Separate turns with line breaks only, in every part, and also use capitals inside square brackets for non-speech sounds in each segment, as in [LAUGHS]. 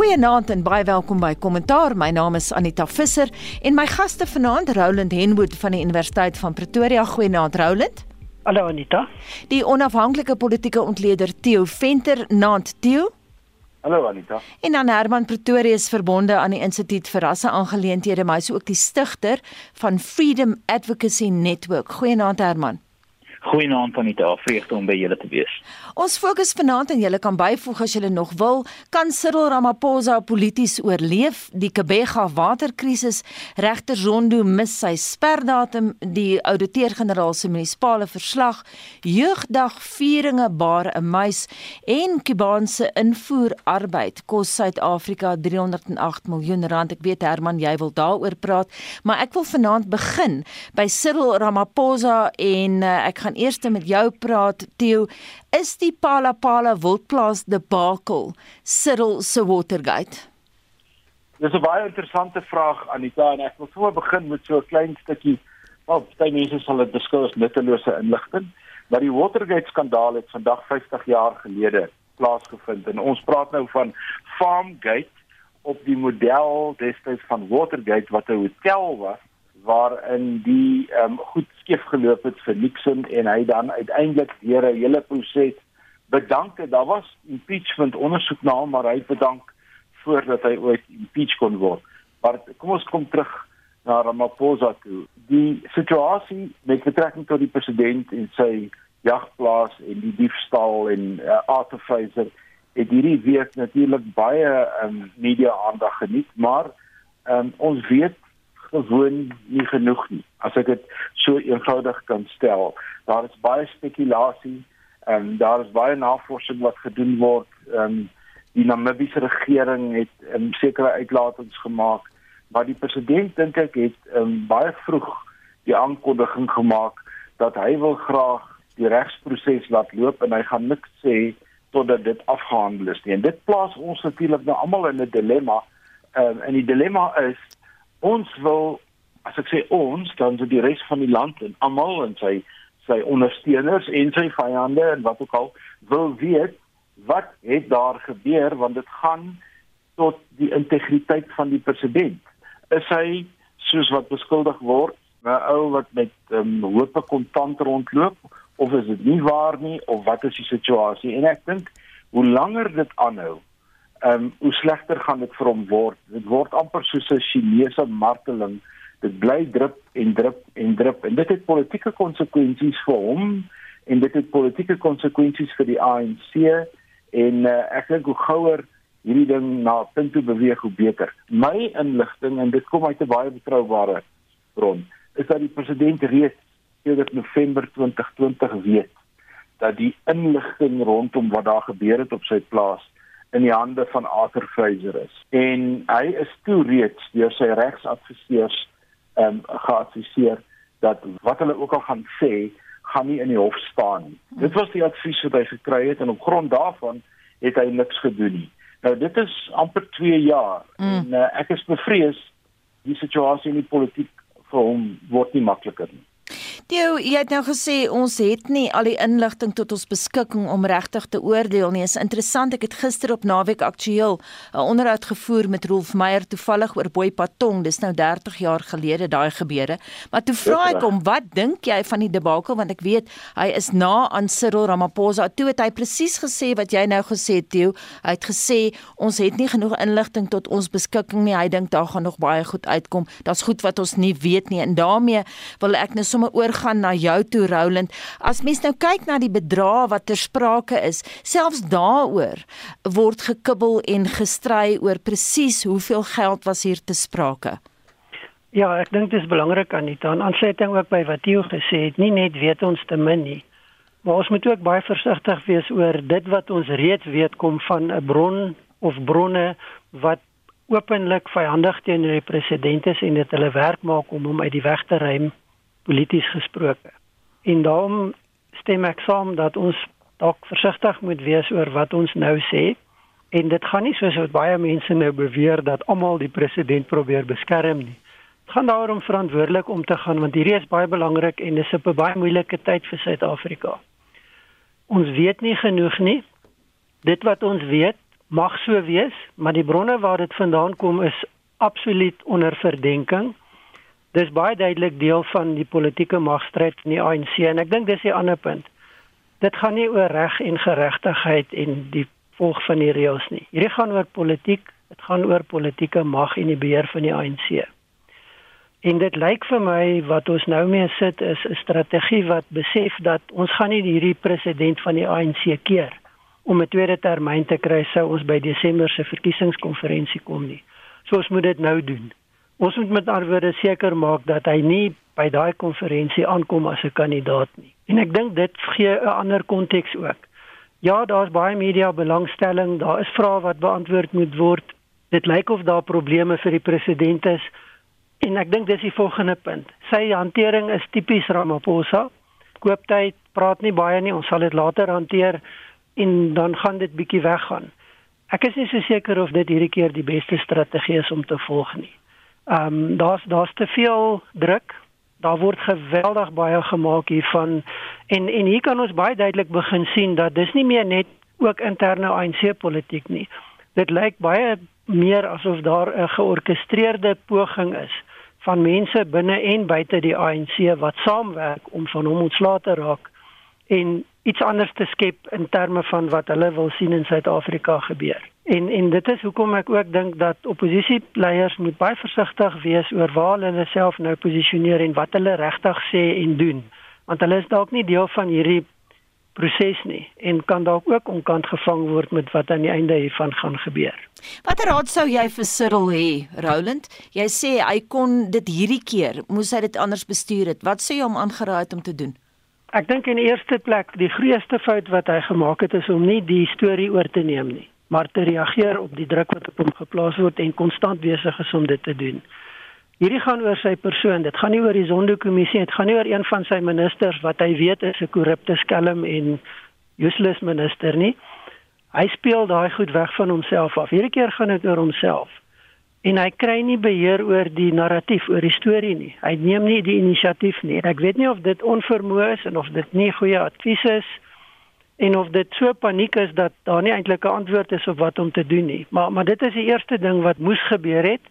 Goeienaand en baie welkom by Kommentaar. My naam is Anita Visser en my gaste vanaand Roland Henwood van die Universiteit van Pretoria. Goeienaand Roland.
Hallo Anita.
Die onafhanklike politieke ontleder Theo Venter, naand Theo.
Hallo Anita.
En dan Herman Pretorius verbonde aan die Instituut vir Rasse Aangeleenthede, maar hy is ook die stigter van Freedom Advocacy Network. Goeienaand Herman.
Goeienaand aan die vreugde om by julle te wees.
Ons fokus vanaand en julle kan byvoeg as julle nog wil, kan Cyril Ramaphosa polities oorleef die Kebega waterkrisis? Regter Zondo mis sy sperdatum, die ouditeur-generaal se munisipale verslag, jeugdag vieringe baar 'n muis en Kubaanse invoerarbeid kos Suid-Afrika 308 miljoen rand. Ek weet Herman, jy wil daaroor praat, maar ek wil vanaand begin by Cyril Ramaphosa en uh, ek gaan eers met jou praat Theo is die Palapala wildplaas debakel Cyril se Watergate
Dis 'n baie interessante vraag Anita en ek wil sommer begin met so 'n klein stukkie. Wel baie mense sal dit beskou as nuttelose inligting maar die Watergate skandaal het vandag 50 jaar gelede plaasgevind en ons praat nou van Farmgate op die model destyds van Watergate wat 'n hotel was waarin die ehm um, goed skeef geloop het vir Nixon en hy dan uiteindelik deur 'n hele proses bedank het. Daar was impeachment ondersoek na hom, maar hy bedank voordat hy ooit impeach kon word. Maar kom ons kom terug na Ramaphosa toe. Die situasie met betrekking tot die president en sy jagplaas en die diefstal en uh, Arthur Fraser het hierdie week natuurlik baie um, media aandag geniet, maar um, ons weet gewoon nie genoeg nie. As ek dit so eenvoudig kan stel, daar is baie spekulasie en daar is baie navorsing wat gedoen word. Ehm die Namibiese regering het um, sekere uitlatings gemaak, maar die president dink ek het um, baie vroeg die aankondiging gemaak dat hy wil graag die regsproses laat loop en hy gaan niks sê totdat dit afgehandel is nie. En dit plaas ons natuurlik nou almal in 'n dilemma. Ehm um, en die dilemma is ons wil as ek sê ons dan so die res van die land en almal en sy sy ondersteuners en sy vyande en wat ook al wil weet wat het daar gebeur want dit gaan tot die integriteit van die president. Is hy soos wat beskuldig word 'n ou wat met um, hoope kontant rondloop of is dit nie waar nie of wat is die situasie? En ek dink hoe langer dit aanhou ehm um, hoe slegter gaan dit vir hom word. Dit word amper soos 'n Chinese marteling. Dit bly drup en drup en drup en dit het politieke konsekwensies vir hom en dit het politieke konsekwensies vir die ANC en uh, ek dink hoe gouer hierdie ding na punt toe beweeg hoe beter. My inligting en dit kom uit 'n baie betroubare bron is dat die president reeds sedert November 2020 weet dat die inligting rondom wat daar gebeur het op sy plaas in die hande van Arthur Fraser is. En hy is toe reeds deur sy regsadviseurs ehm um, geadviseer dat wat hulle ook al gaan sê, gaan nie in die hof staan nie. Dit was die advies wat hy gekry het en op grond daarvan het hy niks gedoen nie. Nou dit is amper 2 jaar mm. en uh, ek is bevrees die situasie in die politiek vir hom word nie makliker nie.
Theo, jy het nou gesê ons het nie al die inligting tot ons beskikking om regtig te oordeel nie. Is interessant. Ek het gister op Naweek Aktueel 'n onderhoud gevoer met Rolf Meyer toevallig oor Boy Patong. Dis nou 30 jaar gelede daai gebeure. Maar toe vra ek hom, "Wat dink jy van die debakel?" want ek weet hy is na aan Cyril Ramaphosa. Toe het hy presies gesê wat jy nou gesê het, Theo. Hy het gesê ons het nie genoeg inligting tot ons beskikking nie. Hy dink daar gaan nog baie goed uitkom. Daar's goed wat ons nie weet nie en daarmee wil ek net sommer oor gaan na jou toe Roland. As mens nou kyk na die bedrae wat ter sprake is, selfs daaroor word gekibbel en gestry oor presies hoeveel geld was hier te sprake.
Ja, ek dink dit is belangrik aan dit aan aansluiting ook by wat jy gesê het, nie net weet ons te min nie. Maar ons moet ook baie versigtig wees oor dit wat ons reeds weet kom van 'n bron of bronne wat openlik vyandig teenoor die president is en dit hulle werk maak om hom uit die weg te ruim polities gesproke. En daarom stem ek saam dat ons dalk versigtig moet wees oor wat ons nou sê. En dit gaan nie soos wat baie mense nou beweer dat almal die president probeer beskerm nie. Dit gaan daarom verantwoordelik om te gaan want hierdie is baie belangrik en dis 'n baie moeilike tyd vir Suid-Afrika. Ons weet nie genoeg nie. Dit wat ons weet mag so wees, maar die bronne waar dit vandaan kom is absoluut onder verdenking. Dis baie duidelik deel van die politieke magstryd in die ANC en ek dink dis die ander punt. Dit gaan nie oor reg en geregtigheid en die volg van die reëls nie. Hierdie gaan oor politiek, dit gaan oor politieke mag en die beheer van die ANC. En dit lyk vir my wat ons nou mee sit is 'n strategie wat besef dat ons gaan nie hierdie president van die ANC keer om 'n tweede termyn te kry sou ons by Desember se verkiesingskonferensie kom nie. So ons moet dit nou doen. Ons moet met anderwoorde seker maak dat hy nie by daai konferensie aankom as 'n kandidaat nie. En ek dink dit gee 'n ander konteks ook. Ja, daar's baie media belangstelling, daar is vrae wat beantwoord moet word. Dit lyk of daar probleme vir die president is. En ek dink dis die volgende punt. Sy hantering is tipies Ramaphosa. Kooptyd, praat nie baie nie, ons sal dit later hanteer en dan gaan dit bietjie weggaan. Ek is nie so seker of dit hierdie keer die beste strategie is om te volg nie. Ehm um, daar's daar's te veel druk. Daar word geweldig baie gemaak hiervan. En en hier kan ons baie duidelik begin sien dat dis nie meer net ook interne ANC politiek nie. Dit lyk baie meer asof daar 'n georkestreerde poging is van mense binne en buite die ANC wat saamwerk om van hom ontslae te raak. En iets anders te skep in terme van wat hulle wil sien in Suid-Afrika gebeur. En en dit is hoekom ek ook dink dat oppositieleiers moet baie versigtig wees oor waar hulle self nou posisioneer en wat hulle regtig sê en doen. Want hulle is dalk nie deel van hierdie proses nie en kan dalk ook onkant gevang word met wat aan die einde hiervan gaan gebeur.
Watter raad sou jy vir Cyril hê, Roland? Jy sê hy kon dit hierdie keer, moes hy dit anders bestuur het. Wat sê jy hom aangeraai het om te doen?
Ek dink in eerste plek die grootste fout wat hy gemaak het is om nie die storie oor te neem nie, maar te reageer op die druk wat op hom geplaas word en konstant besig is om dit te doen. Hierdie gaan oor sy persoon. Dit gaan nie oor die Zondo-kommissie, dit gaan nie oor een van sy ministers wat hy weet is 'n korrupte skelm en useless minister nie. Hy speel daai goed weg van homself af. Hierdie keer gaan dit oor homself en hy kry nie beheer oor die narratief oor die storie nie. Hy neem nie die inisiatief nie. Ek weet nie of dit onvermoë is en of dit nie goeie advies is en of dit so paniek is dat daar nie eintlik 'n antwoord is op wat om te doen nie. Maar maar dit is die eerste ding wat moes gebeur het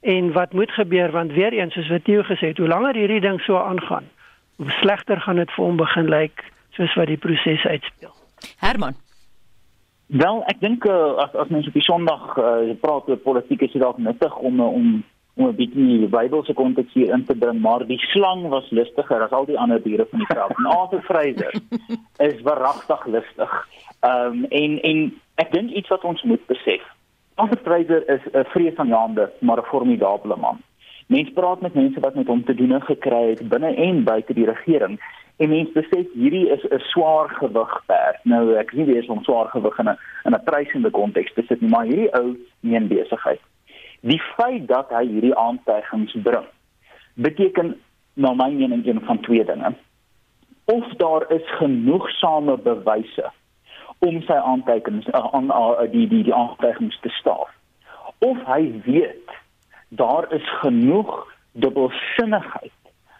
en wat moet gebeur want weer eens soos wat jy gesê het, hoe langer hierdie ding so aangaan, hoe slegter gaan dit vir hom begin lyk soos wat die proses uitspeel.
Herman
Wel, ek dink uh, as as mense op die Sondag uh, praat oor politiek is dit dalk nuttig om uh, om om 'n bietjie die Bybelse konteks hier in te bring, maar die slang was lustiger as al die ander diere van die veld. Arthur Fraser [LAUGHS] is verragtig lustig. Ehm um, en en ek dink iets wat ons moet besef. Arthur Fraser is 'n vreesaanjaende, maar 'n formidable man. Mense praat met mense wat met hom te doen gekry het binne en buite die regering en mense besef hierdie is 'n swaar gewig perd. Nou ek sien weer so 'n swaar gewig in 'n in 'n prysende konteks te sit, maar hierdie ou meen besigheid. Die feit dat hy hierdie aantuigings bring, beteken na my mening een van twee dinge. Of daar is genoegsame bewyse om sy aantuigings uh, aan uh, die die die aantuigings te staaf. Of hy weet daar is genoeg dubbelsinnigheid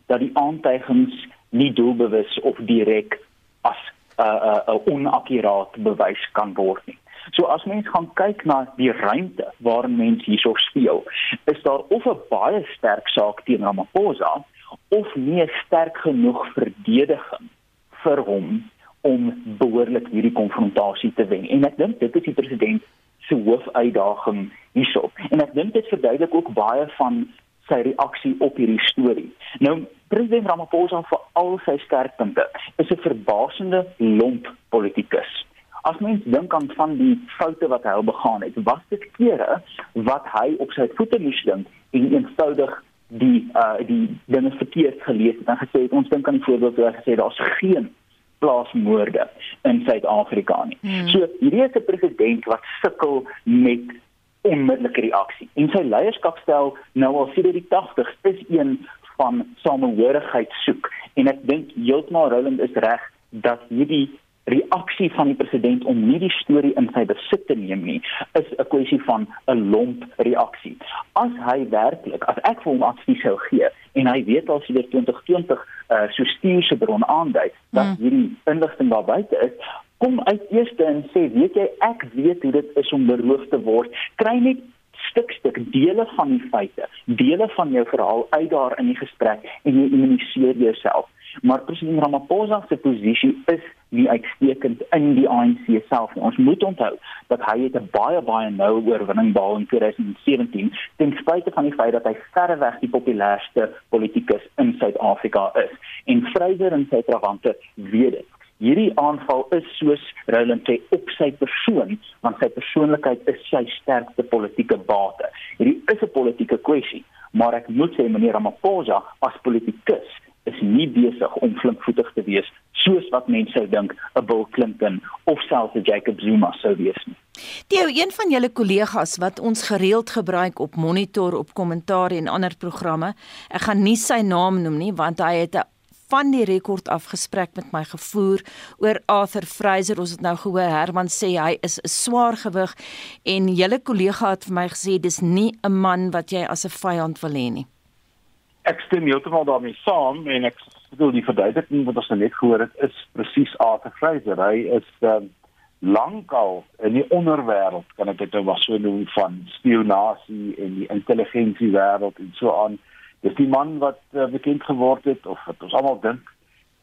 dat die aantuigings nie doelbewus of direk as 'n uh, 'n uh, uh, onakkuraat bewys kan word nie. So as mens gaan kyk na die ruimte waarin mense hierso speel, is daar of 'n baie sterk saak teen Ramaphosa of nie sterk genoeg verdediging vir hom om behoorlik hierdie konfrontasie te wen. En ek dink dit is die president se hoofuitdaging hierso. En ek dink dit verduidelik ook baie van sy reaksie op hierdie storie. Nou president Ramaphosa vir al sy sterkpunte is 'n verbasende lomp politikus. As mens dink aan van die foute wat hy al begaan het, was dit kere wat hy op sy voete moes dink en eenvoudig die uh die dinge verkeerd gelees het en gesê het ons dink aan die voorbeeld waar hy gesê daar's geen plaasmoorde in Suid-Afrika nie. Hmm. So hierdie is 'n president wat sukkel met onmiddellike reaksie. En sy leierskapstyl nou al sedert die 80s is een van samehorigheid soek en ek dink heeltemal Roland is reg dat hierdie reaksie van die president om nie die storie in sy besit te neem nie is 'n kwessie van 'n lomp reaksie. As hy werklik, as ek vir hom advies sou gee en hy weet al sedert 2020 uh, so stuurse bron aandui dat mm. hierdie inligting daar buite is, kom uit eerste en sê weet jy ek weet hoe dit is om beroof te word kry net stuk stuk dele van die feite dele van jou verhaal uit daar in die gesprek en jy immuniseer jouself. Maar president Ramaphosa se posisie is nie uitstekend in die ANC self ons moet onthou dat hy het 'n baie baie nou oorwinning behaal in 2017 ten spyte van die feit dat hy verreweg die populairste politikus in Suid-Afrika is. En Fraser en sy trawante weet dit hierdie aanval is soos Roland sê op sy persoon want sy persoonlikheid is sy sterkste politieke bate. Hierdie is 'n politieke kwessie, maar ek moet sê meneer Ramaphosa as politikus is nie besig om flinkvoetig te wees soos wat mense sou dink 'n Bill Clinton of selfs 'n Jacob Zuma sou wees nie.
Die een van julle kollegas wat ons gereeld gebruik op monitor op kommentaar en ander programme, ek gaan nie sy naam noem nie want hy het 'n van die rekord afgesprek met my gevoer oor Arthur Fraser. Ons het nou gehoor Herman sê hy is 'n swaar gewig en julle kollega het vir my gesê dis nie 'n man wat jy as 'n vyand wil hê nie.
Ek stem heeltemal daarmee saam en ek bedoel die verduideliking wat ons nou net gehoor het is presies Arthur Fraser. Hy is um, lankal in die onderwêreld kan ek dit nou maar so noem van spionasie en die intelligensie wêreld en so aan dis die man wat uh, bekend geword het of wat ons almal dink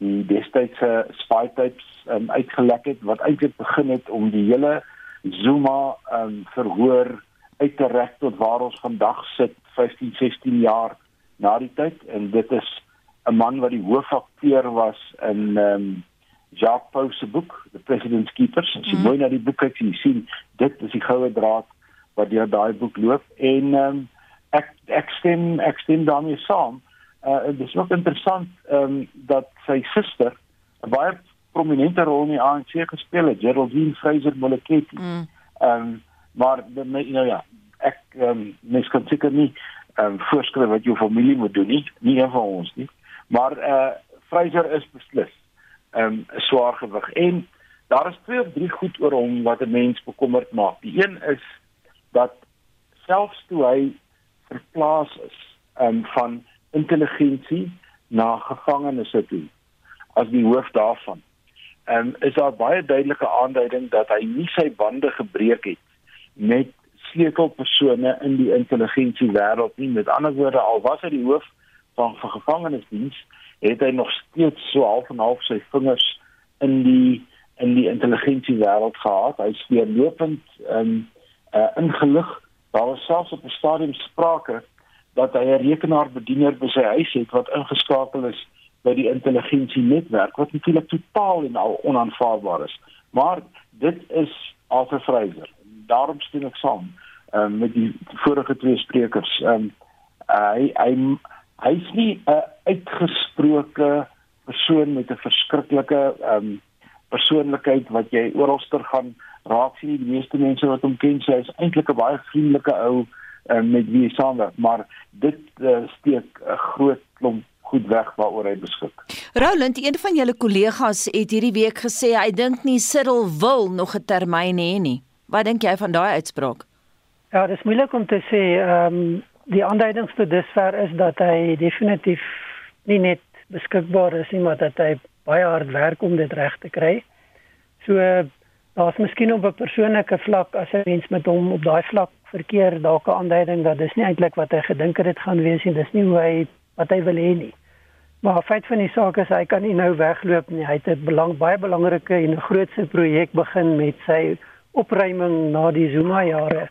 die destydse spy tapes um, uitgelek het wat eintlik begin het om die hele Zuma um, verhoor uit te rek tot waar ons vandag sit 15 16 jaar na die tyd. En dit is 'n man wat die hoofakteur was in um, Jacques Pau se boek The President's Keepers. As jy mm. mooi na die boek kyk jy sien dit is die goue draad wat deur daai boek loop. En um, ek ek stem ek stem daarmee saam. Uh dit is ook interessant ehm um, dat sy suster 'n baie prominente rol in die ANC gespeel het, Geraldine Fraser Moleketi. Mm. Ehm mm. um, maar know ja, ek ehm um, mens kan seker nie ehm um, voorskryf wat jou familie moet doen nie, nie een van ons nie. Maar uh Fraser is beslis ehm um, swaar gewig en daar is twee of drie goed oor hom wat 'n mens bekommerd maak. Die een is dat selfs toe hy verplaas is um, van intelligensie na gevangenisse toe as die hoof daarvan. En um, is daar baie duidelike aanduiding dat hy nie sy bande gebreek het met sleutelpersone in die intelligensie wêreld nie. Met ander woorde, al was hy die hoof van van gevangenisdiens, het hy nog steeds so half en half sy vingers in die in die intelligensie wêreld gehad. Hy steer lopend um, uh, ingelig Daar was selfs op 'n stadium sprake dat hy 'n rekenaarbediener by sy huis het wat ingeskakel is by die intelligensienetwerk wat natuurlik totaal en al onaanvaarbaar is. Maar dit is Arthur Fraser. Daarom stem ek saam um, met die vorige twee sprekers. Um, hy hy hy's nie 'n uitgesproke persoon met 'n verskriklike um, persoonlikheid wat jy oralster gaan raak sien die meeste mense wat hom ken sê hy is eintlik 'n baie vriendelike ou uh, met wie hy saamwerk maar dit uh, steek 'n groot klomp goed weg waaroor hy beskik.
Roland, een van julle kollegas het hierdie week gesê hy dink nie Cyril wil nog 'n termyn hê nie. Wat dink jy van daai uitspraak?
Ja, dit is moeilik om te sê. Ehm um, die aanduidings tot dusver is dat hy definitief nie net beskikbaar is nie, maar dat hy baie hard werk om dit reg te kry. So daar's miskien op 'n persoonlike vlak as 'n mens met hom op daai vlak verkeer dalk 'n aanduiding dat dis nie eintlik wat hy gedink het dit gaan wees nie dis nie hoe hy wat hy wil hê nie. Maar feit van die saak is hy kan nie nou wegloop nie. Hy het 'n belang baie belangrike en 'n grootse projek begin met sy opruiming na die Zuma jare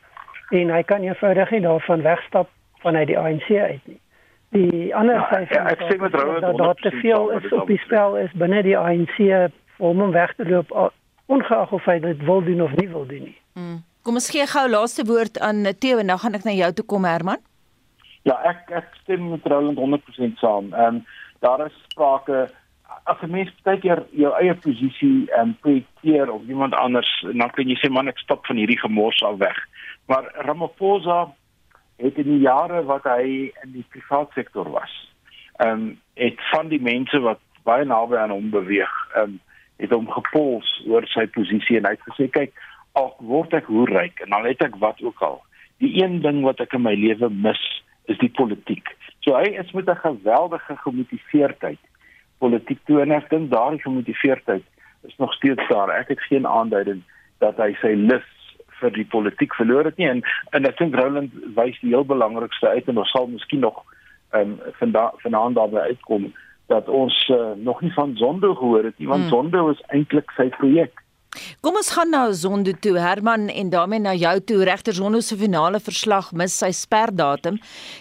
en hy kan eenvoudig nie daarvan wegstap vanuit die ANC uit nie. Die ander
ja, sy ja, ek sê met Rowan
dat daar te veel is op die spel is binne die ANC om hom weg te loop ongeag of hy dit wil doen of nie wil doen nie.
Hmm. Kom ons gee gou laaste woord aan Theo en dan gaan ek na jou toe kom Herman.
Ja, ek ek stem met Roland 100% saam. Ehm um, daar is sprake as 'n mens baie keer jou eie posisie ehm um, projekteer op iemand anders, dan kan jy sê man ek stop van hierdie gemors af weg. Maar Ramaphosa het in die jare wat hy in die private sektor was, ehm um, het van die mense wat baie naby aan hom beweeg, ehm um, het hom gepols oor sy posisie en hy het gesê kyk al word ek hoe ryk en al het ek wat ook al die een ding wat ek in my lewe mis is die politiek. So hy is met 'n geweldige gemotiveerdheid. Politiek toe en ek dink daardie gemotiveerdheid is nog steeds daar. Ek het geen aanduiding dat hy sy lus vir die politiek verloor het nie. En en ek dink Roland wys die heel belangrikste uit en ons sal miskien nog ehm um, vanaand vanaand daarby uitkom dat ons uh, nog nie van Zondo gehoor het nie want hmm. Zondo is eintlik sy projek.
Kom ons gaan nou Zondo toe Herman en daarmee na jou toe regter Zondo se finale verslag mis sy sperdatum.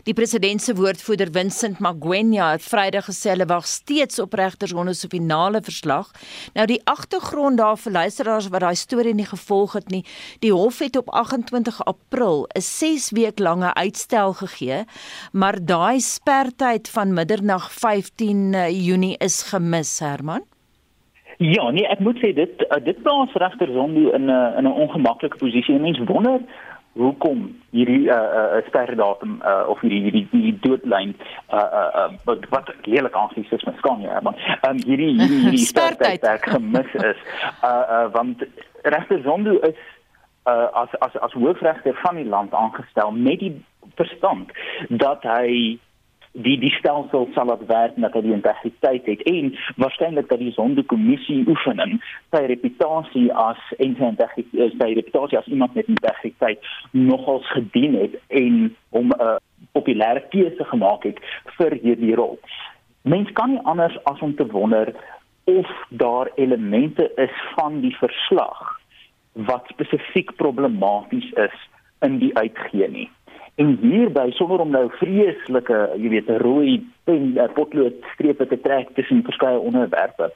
Die president se woordvoerder Vincent Magwenya het Vrydag gesê hulle wag steeds op regter Zondo se finale verslag. Nou die agtergrond daar vir luisteraars wat daai storie nie gevolg het nie. Die hof het op 28 April 'n 6 week lange uitstel gegee, maar daai spertyd van middernag 15 Junie is gemis Herman.
Ja, nee, ek moet sê dit uh, dit plaas regter Zondo in 'n uh, in 'n ongemaklike posisie. Mense wonder hoekom hierdie uh uh sterdatum uh of hierdie hierdie die doodlyn uh uh, uh wat wat lelik aansies is met skan ja maar um hierdie hierdie [LAUGHS] hierdie sterdatum gemis is uh uh want regter Zondo is uh as as as hoofregter van die land aangestel met die verstand dat hy die die stelsel sal laat werk dat hy die integriteit het en waarskynlik dat die sondekommissie oefening sy reputasie as en sy integriteit sy reputasie as iemand met integriteit nogals gedien het en hom 'n uh, populêre keuse gemaak het vir hierdie rol. Mens kan nie anders as om te wonder of daar elemente is van die verslag wat spesifiek problematies is in die uitgee nie. En hierby sonder om nou vreeslike, jy weet, rooi pen uh, potlood strepe te trek tussen verskeie onderwerpe,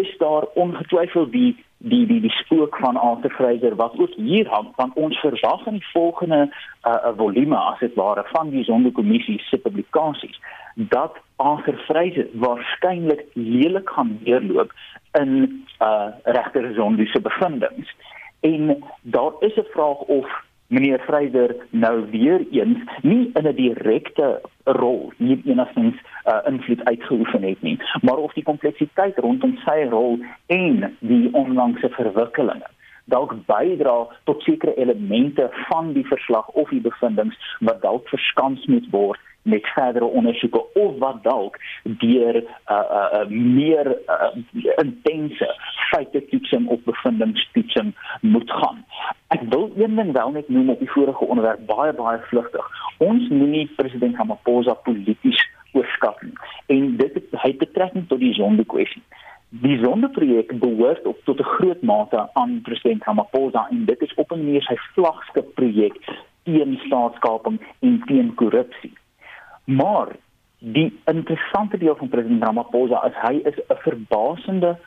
is daar ongetwyfeld die die die die spook van Arthur Fraser wat ook hier hang van ons verwag in die volgende uh, volume as dit ware van die sondekommissie se publikasies dat Arthur Fraser waarskynlik lelik gaan deurloop in uh regter sonde se bevindinge en daar is 'n vraag of meneer Vryder nou weer eens nie in 'n direkte rol hier enigstens uh, invloed uitgeoefen het nie, maar of die kompleksiteit rondom sy rol en die onlangse verwikkelinge dalk bydra tot sekere elemente van die verslag of die bevindinge wat dalk verskans moet word met verdere ondersoeke of wat dalk deur 'n uh, uh, uh, meer uh, intense feite toetsing of bevindinge toetsing moet gaan. Ek wil een ding wel net noem op die vorige onderwerp baie baie vlugtig. Ons moenie president Ramaphosa polities oorskat nie. En dit hy betrekking tot die sonde kwessie. Die sondeprojek behoort op tot 'n groot mate aan president Ramaphosa en dit is op 'n manier sy vlaggenskap projek teen staatskaping en teen korrupsie. Maar die interessante deel van president Ramaphosa is hy is 'n verbasende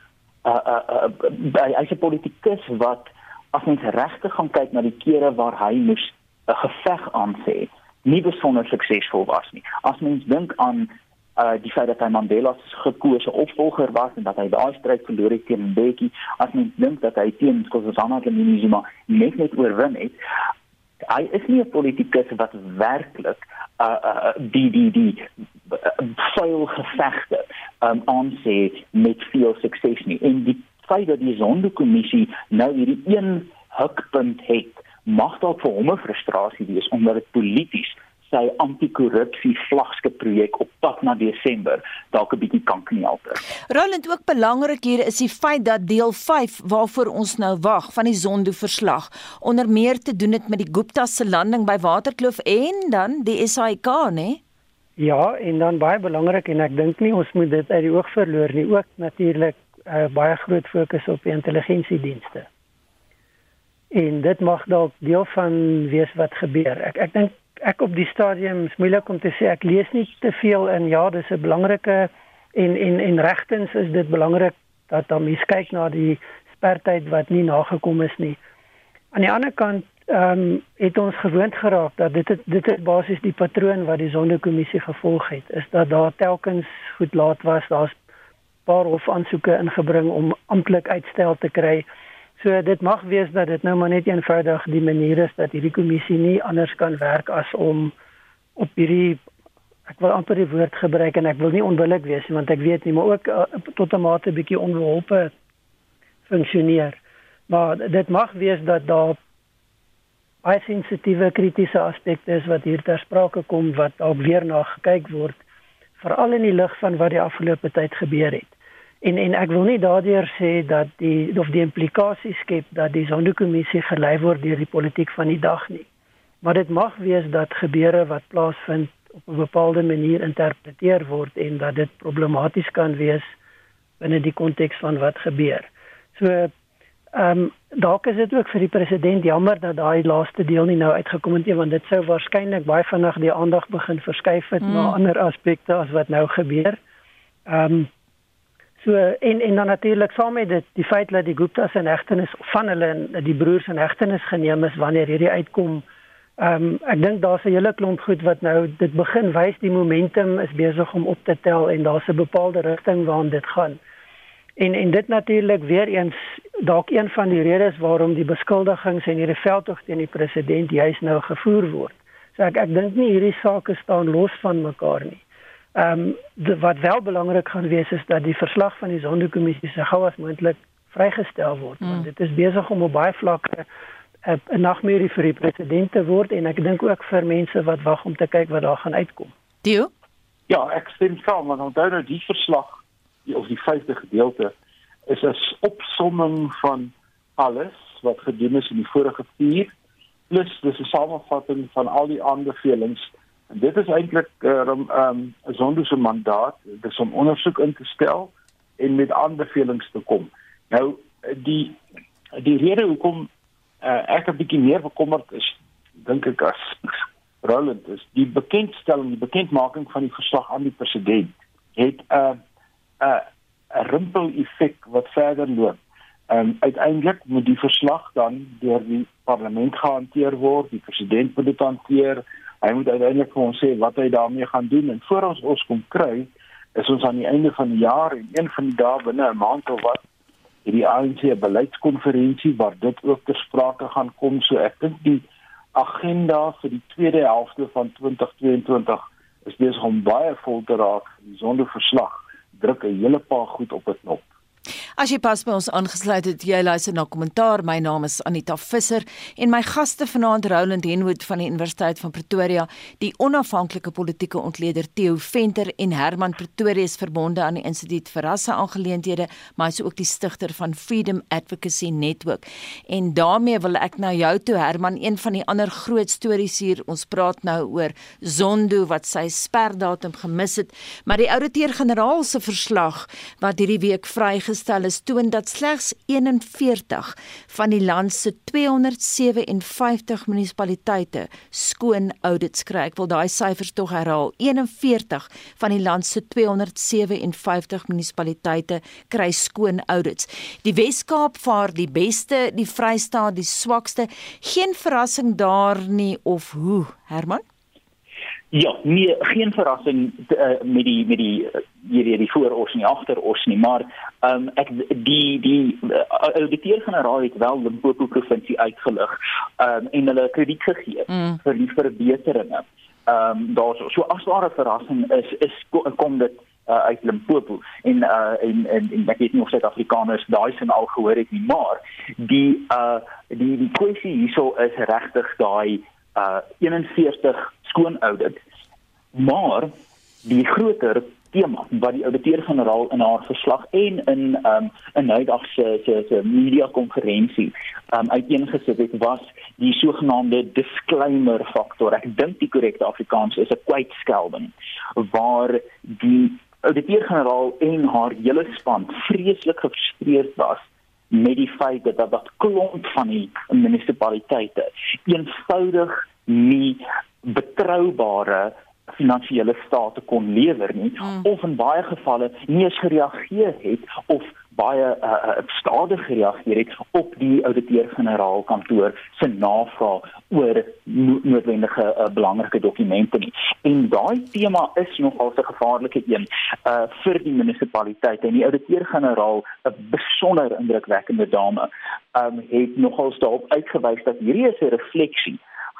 uh uh, uh hy's 'n politikus wat as mens regtig gaan kyk na die kere waar hy moes 'n geveg aansê, nie besonder suksesvol was nie. As mens dink aan uh die feit dat hy Mandela se gekose opvolger was en dat hy daai stryd verloor het teen Mbeki, as mens dink dat hy teen Nkosazana Dlamini-Zuma net net oorwin het, hy is nie 'n politikus wat werklik uh, uh die die die vuil gevegte um aansê met veel sukses nie. En die feit dat die sondekommissie nou hierdie een hukpunt het mag dalk vir hom 'n frustrasie wees omdat dit polities sy anti-korrupsie vlaggenskap projek op pad na Desember dalk 'n bietjie kan knielter.
Roland ook belangrik hier is die feit dat deel 5 waarvoor ons nou wag van die Zondo verslag onder meer te doen het met die Gupta se landing by Waterkloof en dan die SAIK, né?
Ja, en dan baie belangrik en ek dink nie ons moet dit uit die oog verloor nie, ook natuurlik uh, baie groot fokus op die intelligensiedienste. En dit mag dalk deel van wees wat gebeur. Ek ek dink ek op die stadium is moeilik om te sê ek lees nie te veel in ja dis 'n belangrike en en en regtens is dit belangrik dat dan mens kyk na die spertyd wat nie nagekom is nie. Aan die ander kant ehm um, het ons gewoond geraak dat dit het, dit is basies die patroon wat die sondekommissie gevolg het is dat daar telkens goed laat was daar's paar hof aansoeke ingebring om amptelik uitstel te kry So dit mag wees dat dit nou maar net eenvoudig die manier is dat hierdie kommissie nie anders kan werk as om op hierdie ek wil amper die woord gebruik en ek wil nie onbillik wees nie want ek weet nie maar ook uh, tot 'n mate bietjie onbeholpe funksioneer. Maar dit mag wees dat daar baie sensitiewe kritiese aspekte is wat hier ter sprake kom wat dalk weer na gekyk word veral in die lig van wat die afgelope tyd gebeur het. En en ek wil nie daardeur sê dat die of die implikasie skep dat die Sonderkommissie gelei word deur die politiek van die dag nie. Maar dit mag wees dat gebeure wat plaasvind op 'n bepaalde manier interpreteer word en dat dit problematies kan wees binne die konteks van wat gebeur. So ehm um, dalk is dit ook vir die president jammer dat daai laaste deel nie nou uitgekom het nie want dit sou waarskynlik baie vinnig die aandag begin verskuif het mm. na ander aspekte as wat nou gebeur. Ehm um, So en en dan natuurlik saam met dit die feit dat die Guptas in hegtenis van hulle die broers in hegtenis geneem is wanneer hierdie uitkom. Ehm um, ek dink daar's 'n hele klomp goed wat nou dit begin wys die momentum is besig om op te tel en daar's 'n bepaalde rigting waarna dit gaan. En en dit natuurlik weer eens dalk een van die redes waarom die beskuldigings en hierdie veldtog teen die president juis nou gevoer word. So ek ek dink nie hierdie sake staan los van mekaar nie. Ehm um, wat wel belangrik gaan wees is dat die verslag van die Sonderkommissie se gou as moontlik vrygestel word mm. want dit is besig om op baie vlakke 'n nagmerrie vir die president te word en ek dink ook vir mense wat wag om te kyk wat daar gaan uitkom.
Dio?
Ja, ek stem saam want onthou nou die verslag die of die vyfde gedeelte is 'n opsomming van alles wat gedoen is in die vorige 4 plus dis 'n samevatting van al die aanbevelings En dit is eintlik ehm uh, um, 'n sonderse mandaat, dis om ondersoek in te stel en met aanbevelings te kom. Nou die die rede hoekom uh, ek 'n bietjie meer bekommerd is, dink ek as [LAUGHS] Roland is die bekendstelling, die bekendmaking van die verslag aan die president het 'n uh, 'n uh, rimpel effek wat verder loop. En um, uiteindelik moet die verslag dan deur die parlement gehanteer word, die president moet dit hanteer. Hy moet uiteindelik vir ons sê wat hy daarmee gaan doen. En voor ons ons kom kry is ons aan die einde van die jaar en een van die dae binne 'n maand of wat hierdie ANC beleidskonferensie waar dit ook ter sprake gaan kom. So ek dink die agenda vir die tweede helfte van 2022 is besig om baie vol te raak. Sonder verslag druk 'n hele paar goed op 'n knop
As jy pas by ons aangesluit het, jy luister na kommentaar. My naam is Anita Visser en my gaste vanaand Roland Henwood van die Universiteit van Pretoria, die onafhanklike politieke ontleder Theo Venter en Herman Pretorius verbonde aan die Instituut vir Rasseaangeleenthede, maar hy's ook die stigter van Freedom Advocacy Network. En daarmee wil ek nou jou toe Herman, een van die ander groot stories hier. Ons praat nou oor Zondo wat sy sperdatum gemis het, maar die ouditeur-generaal se verslag wat hierdie week vrygestel is toon dat slegs 41 van die land se 257 munisipaliteite skoon audits kry. Ek wil daai syfers tog herhaal. 41 van die land se 257 munisipaliteite kry skoon audits. Die Wes-Kaap vaar die beste, die Vrystaat die swakste. Geen verrassing daar nie of hoe, Herman?
Ja, nee, geen verrassing uh, met die met die uh, hierdie die vooros en die agteros nie, maar ehm um, ek die die uh, ouditeur-generaal het wel Limpopo provinsie uitgelig ehm um, en hulle krediet gegee mm. vir die verbeteringe. Ehm um, daar so, so as ware verrassing is is kom dit uh, uit Limpopo en uh en en, en ek weet nie of Suid-Afrikaners daai sin al gehoor het nie, maar die uh die die kwessie hierso is regtig daai uh 41 skoon audit. Maar die groter tema wat die ouditeur-generaal in haar verslag en in um in noudag se se se media konferensie um uiteengesit het was die sogenaamde disclaimer faktor. Ek dink die korrekte Afrikaans is 'n kwytskelding waar die ouditeur-generaal en haar hele span vreeslik gefrustreerd was met die feit dat dat klomp van die munisipaliteite eenvoudig nie betroubare finansiële state kon lewer nie mm. of in baie gevalle nie eens gereageer het of baie uh, stadig gereageer het op die ouditeur-generaal kantoor se navraag oor no noodwendige uh, belangrike dokumente nie. En daai tema is nogal 'n gevaarlike een uh vir die munisipaliteit en die ouditeur-generaal 'n besonder indrukwekkende dame um het nogal daarop uitgewys dat hierdie is 'n refleksie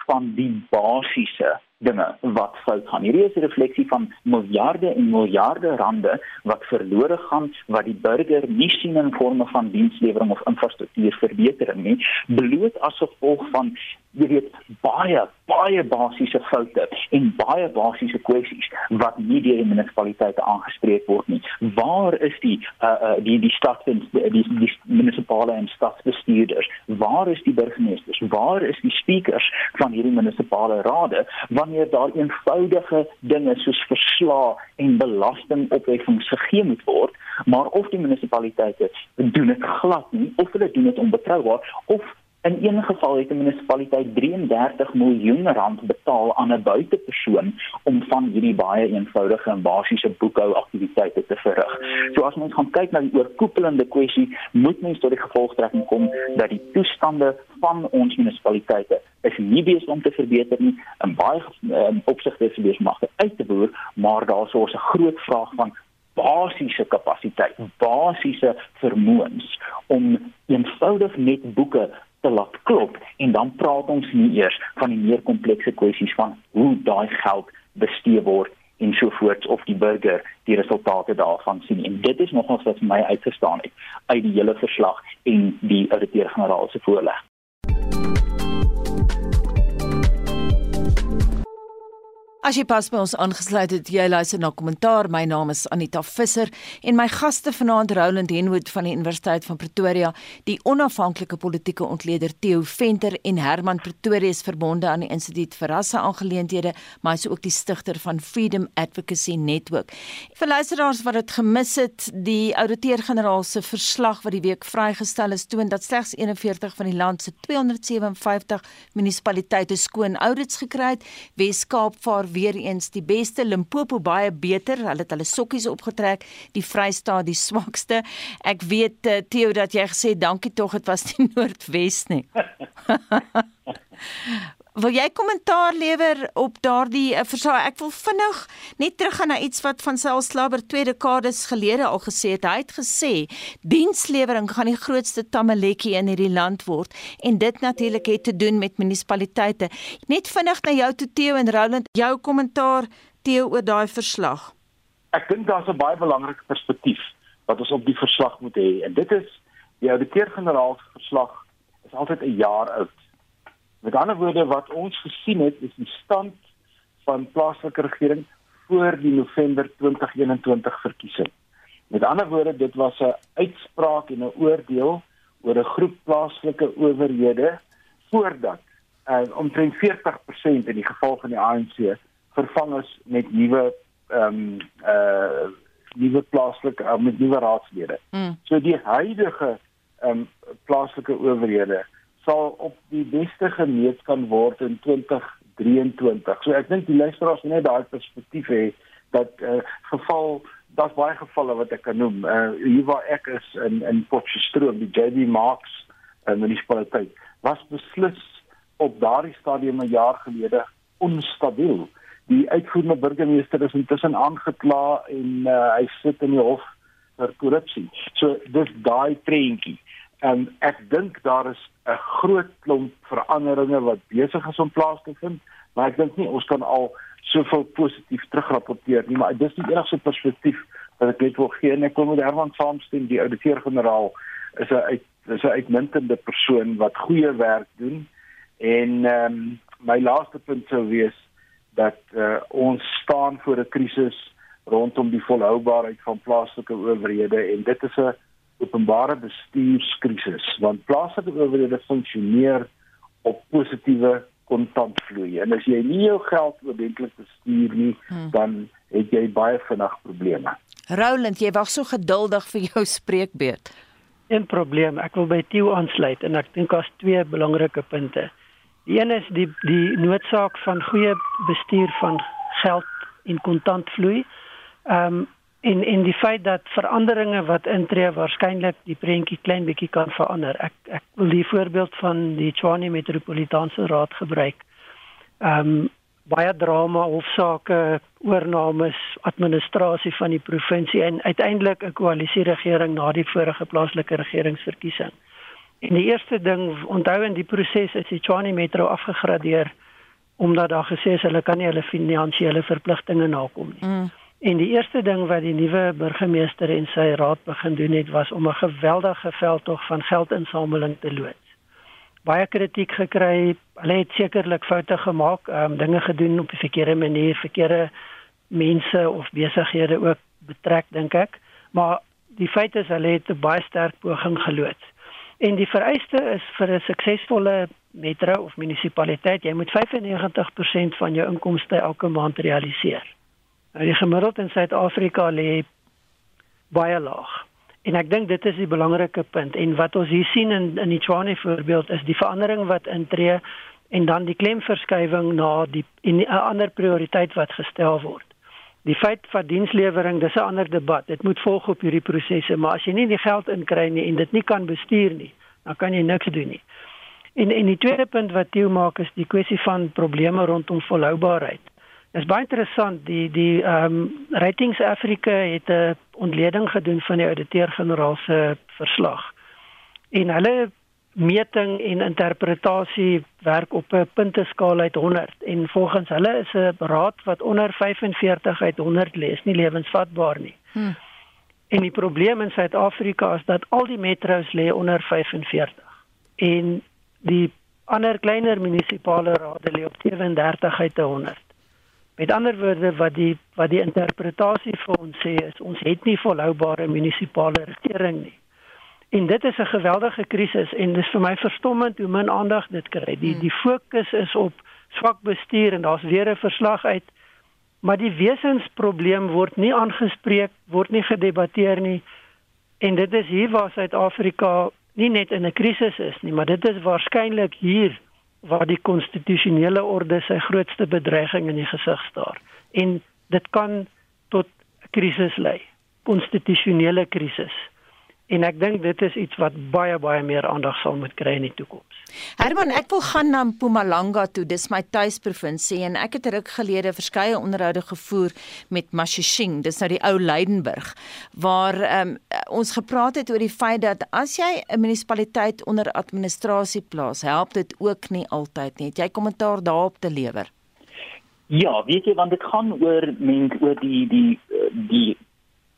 van die basiese dinge wat fout gaan. Hierdie is 'n refleksie van miljarde en miljarde rande wat verlore gaan wat die burger nie sien in forme van dienslewering of infrastruktuurverbetering nie, bloot as gevolg van jy weet baie baie basiese foute en baie basiese kwessies wat nie deur die munisipaliteite aangespreek word nie. Waar is die uh, uh die die stad en die, die, die munisipale en stadsbestuurders? Waar is die burgemeesters? Waar is die speakers van hierdie munisipale rade wanneer daar eenvoudige dinge soos verslae en belastingopheffings gegee moet word, maar of die munisipaliteite doen dit glad nie of hulle doen dit onbetroubaar of In een geval het 'n munisipaliteit 33 miljoen rand betaal aan 'n buitepersoon om van hierdie baie eenvoudige en basiese boekhou aktiwiteite te verrig. So as mens gaan kyk na die oorkoepelende kwessie, moet mens tot die gevolgtrekking kom dat die toestande van ons munisipaliteite is nie besig om te verbeter nie. In baie um, opsigte is om uit te boer, maar daar's so 'n groot vraag van basiese kapasiteit, basiese vermoëns om eenvoudig net boeke te laat klop en dan praat ons nie eers van die meer komplekse kwessies van hoe daai geld bestee word en so voort of die burger die resultate daarvan sien en dit is nogals wat vir my uitgestaan het uit die hele verslag en die ouditeur-generaal se voorleg
As jy pas by ons aangesluit het, jy luister na kommentaar. My naam is Anita Visser en my gaste vanaand Roland Henwood van die Universiteit van Pretoria, die onafhanklike politieke ontleder Theo Venter en Herman Pretorius verbonde aan die Instituut vir Rasseaangeleenthede, maar hy's ook die stigter van Freedom Advocacy Network. Vir luisteraars wat dit gemis het, die ouditeur-generaal se verslag wat die week vrygestel is, toon dat slegs 41 van die land se 257 munisipaliteite skoon audits gekry het. Wes-Kaap vaar weer eens die beste Limpopo baie beter. Hulle het hulle sokkies opgetrek, die Vrystaat die swakste. Ek weet uh, Theo dat jy gesê dankie tog dit was die [LAUGHS] Noordwes nie. [LAUGHS] Wil jy kommentaar lewer op daardie uh, verslag? Ek wil vinnig net teruggaan na iets wat van Sel Slabber twee dekades gelede al gesê het. Hy het gesê dienslewering gaan die grootste tamaletjie in hierdie land word en dit natuurlik het te doen met munisipaliteite. Net vinnig na jou toe Theo en Roland, jou kommentaar Theo oor daai verslag.
Ek dink daar's 'n baie belangrike perspektief wat ons op die verslag moet hê en dit is die ouditeur-generaal se verslag is altyd 'n jaar oud. Met ander woorde wat ons gesien het is die stand van plaaslike regering voor die November 2021 verkiesing. Met ander woorde dit was 'n uitspraak en 'n oordeel oor 'n groep plaaslike owerhede voordat uh, omtrent 40% in die geval van die ANC vervang is met nuwe ehm um, uh nuwe plaaslike uh, met nuwe raadslede. Mm. So die huidige ehm um, plaaslike owerhede sal op die beste gemeet kan word in 2023. So ek dink die luisteraars moet net daai perspektief hê dat uh, geval daar's baie gevalle wat ek kan noem. Uh hier waar ek is in in Potchefstroom, die JD Marks uh, munisipaliteit was beslis op daardie stadium 'n jaar gelede onstabiel. Die uitvoerende burgemeester is intussen aangekla en uh, hy sit in die hof vir korrupsie. So dis daai prentjie. En ek dink daar is 'n groot klomp veranderinge wat besig is om plaas te vind, maar ek dink nie ons kan al soveel positief terugrapporteer nie, maar dis die enigste perspektief wat ek net wil gee. En ek wil met Herman saamstem, die ouditeur-generaal is 'n uit is 'n uitmuntende persoon wat goeie werk doen. En ehm um, my laaste punt sou wees dat uh, ons staan voor 'n krisis rondom die volhoubaarheid van plaaslike owerhede en dit is 'n openbare bestuurskrisis want plaaslike owerhede funksioneer op positiewe kontantvloei en as jy nie jou geld oordentlik bestuur nie hmm. dan het jy baie vinnig probleme.
Roland, jy wag so geduldig vir jou spreekbeurt.
Een probleem, ek wil by Tieu aansluit en ek dink daar's twee belangrike punte. Die een is die die noodsaak van goeie bestuur van geld en kontantvloei. Ehm um, en en die feit dat veranderinge wat intree waarskynlik die prentjie klein bietjie kan verander. Ek ek wil die voorbeeld van die Tshwane Metropolitaanse Raad gebruik. Ehm um, baie drama hofsaake, oornames, administrasie van die provinsie en uiteindelik 'n koalisieregering na die vorige plaaslike regeringsverkiesing. En die eerste ding onthou in die proses is die Tshwane Metro afgegradeer omdat daar gesê is hulle kan nie hulle finansiële verpligtinge nakom nie. Mm. En die eerste ding wat die nuwe burgemeester en sy raad begin doen het was om 'n geweldige veldtog van geldinsameling te loods. Baie kritiek gekry. Hulle het sekerlik foute gemaak, um, dinge gedoen op 'n verkeerde manier, verkeerde mense of besighede ook betrek dink ek. Maar die feit is hulle het 'n baie sterk poging geloods. En die vereiste is vir 'n suksesvolle metro of munisipaliteit, jy moet 95% van jou inkomste elke maand realiseer. Die gemiddeld in Suid-Afrika lê baie laag. En ek dink dit is die belangrike punt en wat ons hier sien in in die Tshwane voorbeeld is die verandering wat intree en dan die klemverskywing na die 'n ander prioriteit wat gestel word. Die feit van dienslewering, dis 'n ander debat. Dit moet volg op hierdie prosesse, maar as jy nie die geld inkry nie en dit nie kan bestuur nie, dan kan jy niks doen nie. En en die tweede punt wat Theo maak is die kwessie van probleme rondom volhoubaarheid. Dit is baie interessant die die ehm um, Ratings Africa het 'n ontleding gedoen van die ouditeur-generaal se verslag. En hulle meting en interpretasie werk op 'n punteskaal uit 100 en volgens hulle is 'n raad wat onder 45 uit 100 lê, is nie lewensvatbaar nie. Hmm. En die probleem in Suid-Afrika is dat al die metro's lê onder 45. En die ander kleiner munisipale rade lê op 37 uit 100. Met ander woorde wat die wat die interpretasie vir ons sê is ons het nie volhoubare munisipale regering nie. En dit is 'n geweldige krisis en dis vir my verstommend hoe min aandag dit kry. Die hmm. die fokus is op swak bestuur en daar's weer 'n verslag uit maar die wesensprobleem word nie aangespreek, word nie gedebatteer nie. En dit is hier waar Suid-Afrika nie net in 'n krisis is nie, maar dit is waarskynlik hier waar die konstitusionele orde sy grootste bedreiging in die gesig staar. En dit kan tot 'n krisis lei, konstitusionele krisis. En ek dink dit is iets wat baie baie meer aandag sal moet kry in die toekoms.
Herman, ek wil gaan na Mpumalanga toe. Dis my tuisprovinsie en ek het ruk gelede verskeie onderhoude gevoer met Mashishing. Dis nou die ou Leidenburg waar um, ons gepraat het oor die feit dat as jy 'n munisipaliteit onder administrasie plaas, help dit ook nie altyd nie. Het jy kommentaar daarop te lewer?
Ja, weet jy want dit gaan oor mens oor die die die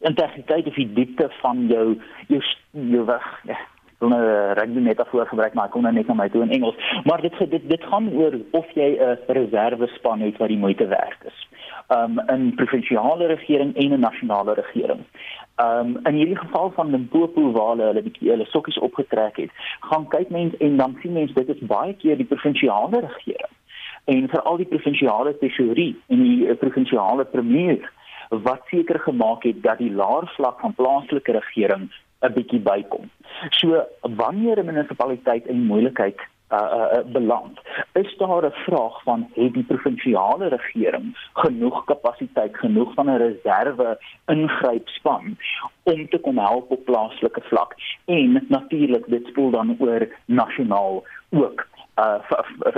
integriteit of die diepte van jou jou jou weg. Ja wil nou 'n rugby metafoor gebruik maar ek kom nou net na my toe in Engels. Maar dit dit dit gaan oor of jy 'n reserve span het wat die moeite werd is. Um in provinsiale regering en 'n nasionale regering. Um in hierdie geval van Limpopo waar hulle hulle bietjie hulle sokkies opgetrek het gaan kyk mense en dan sien mense dit is baie keer die provinsiale regering en veral die provinsiale tesourie en die uh, provinsiale premier wat seker gemaak het dat die laer vlak van plaaslike regering 'n bietjie bykom. So wanneer 'n munisipaliteit in moeilikheid uh, uh, uh beland, is daar 'n vraag van het die provinsiale regering genoeg kapasiteit, genoeg van 'n reserve ingrypspan om te kon help op plaaslike vlak en natuurlik dit spoel dan oor nasionaal ook uh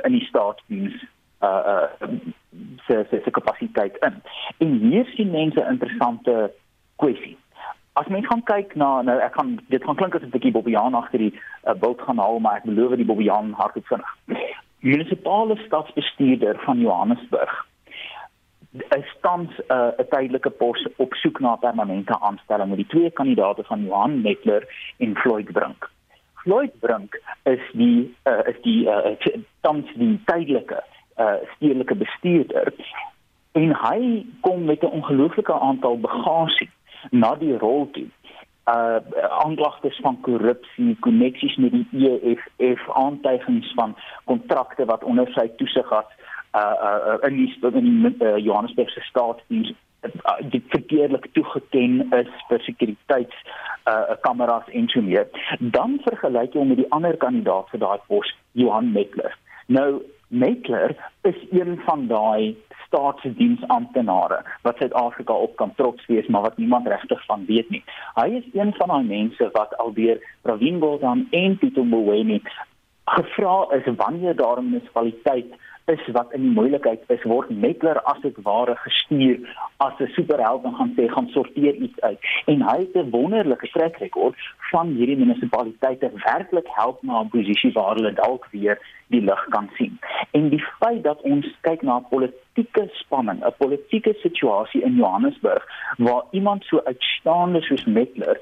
in die staatsdiens uh uh se se se kapasiteit in. En hier sien mense 'n interessante kwessie. As mens gaan kyk na nou ek gaan dit gaan klink as 'n bietjie Bobbejaan agter die uh, bult gaan haal maar ek belowe die Bobbejaan hardop vinnig. Munisipale stadsbestuurder van Johannesburg is tans 'n uh, 'n tydelike pos op soek na permanente aanstelling met die twee kandidaate van Johan Netler en Floyd Brink. Floyd Brink is die uh, is die uh, tans die tydelike uh, stedelike bestuurder en hy kom met 'n ongelooflike aantal bagasie na die rol toe uh aanklagtes van korrupsie, koneksies met die EFF, aantuigings van kontrakte wat onder sy toesig was uh uh in die in die uh, Johannesburgse staatsdiens uh, dit verkeerlik toegeken is vir sekuriteits uh kameras en so meer. Dan vergelyk jy hom met die ander kandidaat vir daai pos, Johan Metler. Nou Metler is een van daai staatsdiensamptenare wat Suid-Afrika op kan trots wees, maar wat niemand regtig van weet nie. Hy is een van daai mense wat alweer Pravin Gordhan en Tito Mboweni gevra is wanneer daar 'n munisipaliteit is wat in die moeilikheid is word Metler as dit ware gestuur as 'n superheld en gaan sê gaan sorteer iets uit en hy het 'n wonderlike trek rekord van hierdie munisipaliteite werklik help na 'n posisie waar hulle dalk weer die lig kan sien. En die feit dat ons kyk na 'n politieke spanning, 'n politieke situasie in Johannesburg waar iemand so uitstaande soos Metler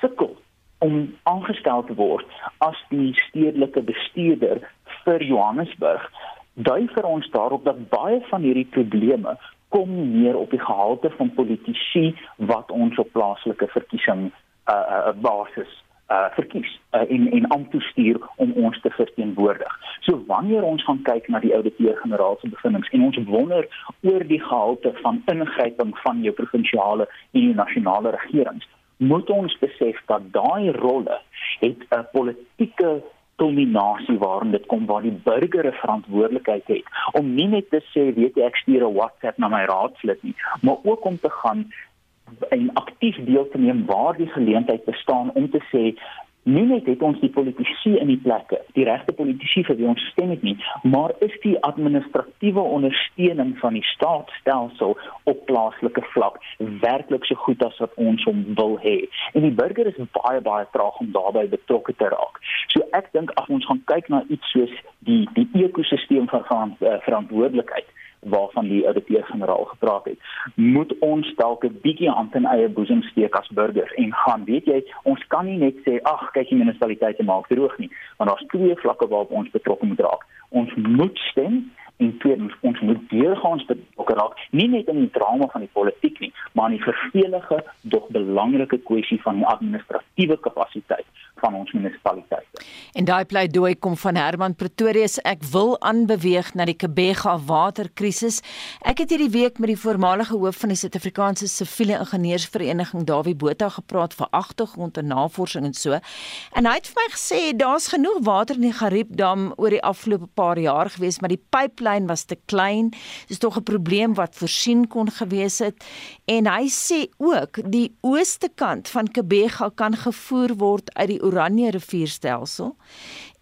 sukkel om aangestel te word as die stedelike bestuurder vir Johannesburg dui vir ons daarop dat baie van hierdie probleme kom neer op die gehalte van politici wat ons op plaaslike verkiesing 'n uh, uh, basis uh verkies uh, en en aan te stuur om ons te verteenwoordig. So wanneer ons gaan kyk na die ouditeur-generaal se bevindinge en ons wonder oor die gehalte van ingryping van jou provinsiale en jou nasionale regerings, moet ons besef dat daai rolle het 'n politieke dominasie waarin dit kom waar die burger 'n verantwoordelikheid het om nie net te sê weet jy ek stuur 'n WhatsApp na my raadslid nie, maar ook om te gaan en aktief deel te neem waar die geleentheid bestaan om te sê nie net het ons die politici in die plekke, die regte politici vir wie ons stem het nie, maar is die administratiewe ondersteuning van die staatsstelsel op plaaslike vlak werklik so goed as wat ons hom wil hê. En die burger is baie baie traag om daarbey betrokke te raak. So ek dink as ons gaan kyk na iets soos die die ekosisteem van, uh, verantwoordelikheid waarvan die ouditeur-generaal gepraat het, moet ons dalk 'n bietjie aan ten eie boesem steek as burgers en gaan, weet jy, ons kan nie net sê ag, kyk die munisipaliteite maak droog nie, want daar's twee vlakke waarop ons betrokke moet raak. Ons moet stem en tweedens ons moet deurgaans betrokke raak nie net in die drama van die politiek nie maar in die vervelige dog belangrike kwessie van die administratiewe kapasiteit van ons munisipaliteite.
En daai pleidooi kom van Herman Pretorius. Ek wil aanbeweeg na die Kebega waterkrisis. Ek het hierdie week met die voormalige hoof van die Suid-Afrikaanse Siviele Ingenieursvereniging, Dawie Botha, gepraat vir agtergrond en navorsing en so. En hy het vir my gesê daar's genoeg water in die Gariepdam oor die afgelope paar jaar gewees, maar die pyplyn was te klein. Dis tog 'n probleem wat voorsien kon gewees het. En hy sê ook die ooste kant van Kebega kan gevoer word uit die Oranje rivierstelsel.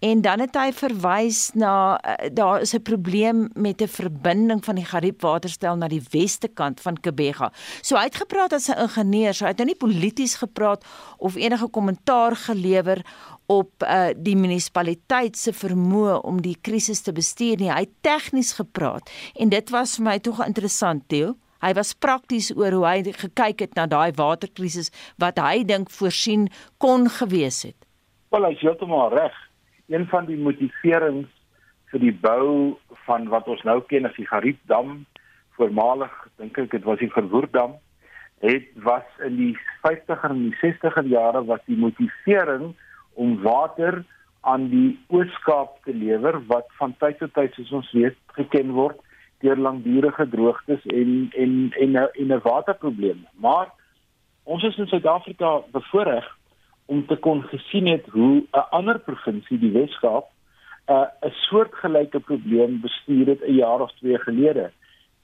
En dan het hy verwys na uh, daar is 'n probleem met 'n verbinding van die Gariepwaterstel na die weste kant van Kebega. So hy het gepraat as 'n ingenieur, so hy het nou nie polities gepraat of enige kommentaar gelewer op uh, die munisipaliteit se vermoë om die krisis te bestuur nie. Hy het tegnies gepraat en dit was vir my tog interessant, Theo. Hy was prakties oor hoe hy gekyk het na daai waterkrisis wat hy dink voorsien kon gewees het.
Wel, hy is heeltemal reg. Een van die motiverings vir die bou van wat ons nou ken as die Gariepdam, voormalig dink ek dit was die Verwoerdam, het was in die 50er en die 60er jare was die motivering om water aan die Oos-Kaap te lewer wat van tyd tot tyd soos ons weet geken word deur langdurige droogtes en en en 'n 'n waterprobleem. Maar ons is in Suid-Afrika bevoordeel om te kon gesien het hoe 'n ander provinsie, die Wes-Kaap, 'n uh, 'n soortgelyke probleem bestuur het 'n jaar of twee gelede.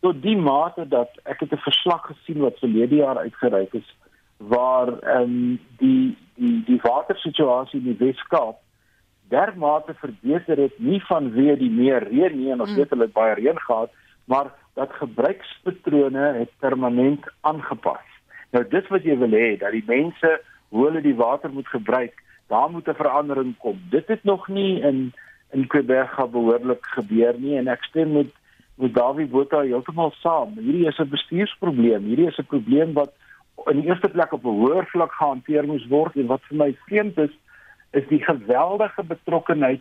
Tot die mate dat ek het 'n verslag gesien wat verlede jaar uitgereik is waar ehm um, die die die watersituasie in die Wes-Kaap dermate verbeter het nie vanweë die meer reën nie en ons mm. weet hulle het baie reën gehad, maar dat gebruikspatrone het permanent aangepas. Nou dit wat jy wil hê dat die mense hoe hulle die water moet gebruik, daar moet 'n verandering kom. Dit het nog nie in in Quebec behoorlik gebeur nie en ek stem met met Dawie Botha heeltemal saam. Hierdie is 'n bestuursprobleem. Hierdie is 'n probleem wat in die eerste plek op 'n hoër vlak gehanteer moes word en wat vir my vreemd is is die geweldige betrokkenheid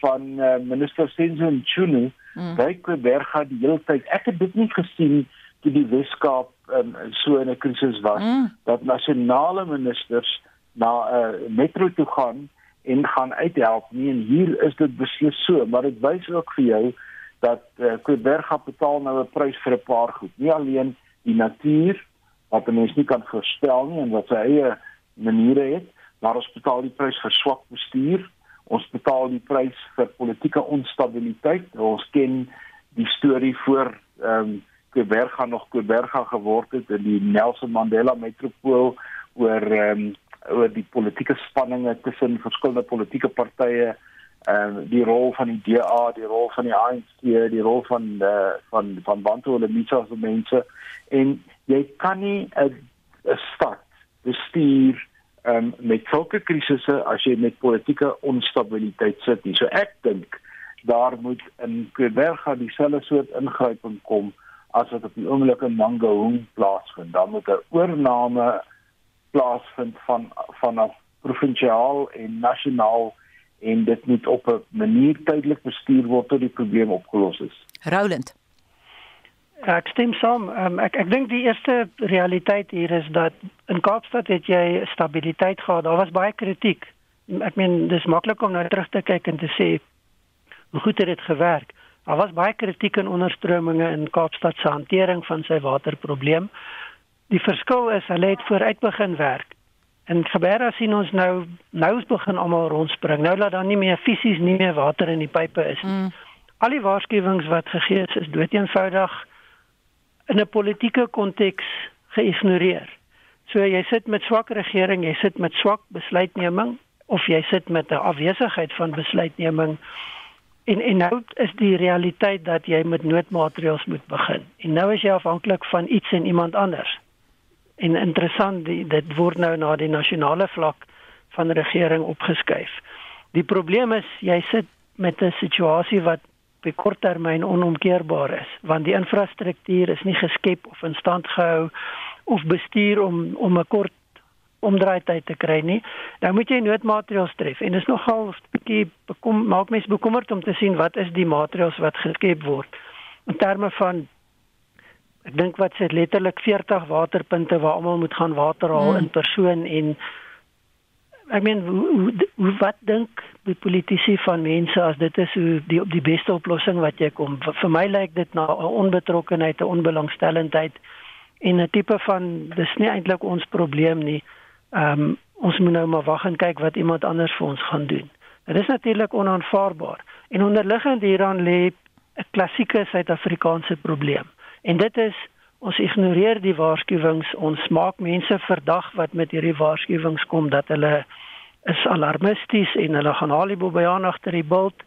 van uh, minister Senzo Mchunu mm. by Quebec die hele tyd. Ek het dit nie gesien toe die Weskaap um, so in 'n krisis was mm. dat nasionale ministers na 'n uh, metro toe gaan en gaan uithelp. Nie en hier is dit beslis so maar dit wys ook vir jou dat uh, Quebec betaal nou 'n prys vir 'n paar goed. Nie alleen die natuur wat mense nie kan voorstel nie en wat sy eie maniere het maar ons betaal die prys vir swak bestuur. Ons betaal die prys vir politieke onstabiliteit. Ons ken die storie voor ehm um, Kuiberga nog Kuiberga geword het in die Nelson Mandela metropool oor ehm um, oor die politieke spanninge tussen verskillende politieke partye ehm um, die rol van die DA, die rol van die ANC, die rol van uh, van van Bantu en Misa se mense en jy kan nie 'n 'n stad bestuur ehm um, met sulke krisisse as jy met politieke onstabiliteit sit nie. So ek dink daar moet in Kuiberga dieselfde soort ingryping kom as wat op die oomblik in Mangaung plaasvind. Dan moet 'n oorname plaasvind van vanaf provinsiaal en nasionaal en dit moet op 'n manier tydelik bestuur word tot die probleem opgelos is.
Roland.
Ek stem saam. Um, ek ek dink die eerste realiteit hier is dat in Kaapstad het jy stabiliteit gehad. Daar was baie kritiek. Ek meen dis maklik om nou terug te kyk en te sê hoe goed het dit gewerk. Daar was baie kritiek en onderstrominge in Kaapstad se hantering van sy waterprobleem. Die verskil is hulle het vooruit begin werk. En Gebera sien ons nou nou begin almal rondspring. Nou laat dan nie meer fisies nie meer water in die pipe is nie. Mm. Al die waarskuwings wat gegee is, is doeteenvoudig in 'n politieke konteks geïgnoreer. So jy sit met swak regering, jy sit met swak besluitneming of jy sit met 'n afwesigheid van besluitneming. En en nou is die realiteit dat jy met noodmaatreëls moet begin. En nou is jy afhanklik van iets en iemand anders. En interessant, die, dit word nou na die nasionale vlak van regering opgeskuif. Die probleem is jy sit met 'n situasie wat op korttermyn onomkeerbaar is, want die infrastruktuur is nie geskep of in stand gehou of bestuur om om 'n kort omdraaityd te kry nie. Nou moet jy noodmaatreëls tref en dit is nogal 'n bietjie bekom maak mense bekommerd om te sien wat is die maatreëls wat geskep word in terme van ek dink wat sê letterlik 40 waterpunte waar almal moet gaan water haal hmm. in persoon en ek meen hoe, hoe wat dink die politici van mense as dit is hoe die op die beste oplossing wat jy kom vir, vir my lyk dit na 'n onbetrokkenheid 'n onbelangstellendheid en 'n tipe van dis nie eintlik ons probleem nie ehm um, ons moet nou maar wag en kyk wat iemand anders vir ons gaan doen dit is natuurlik onaanvaarbaar en onderliggend hieraan lê 'n klassieke suid-Afrikaanse probleem En dit is ons ignoreer die waarskuwings, ons maak mense verdag wat met hierdie waarskuwings kom dat hulle is alarmisties en hulle gaan Halibo byaan agter die bult.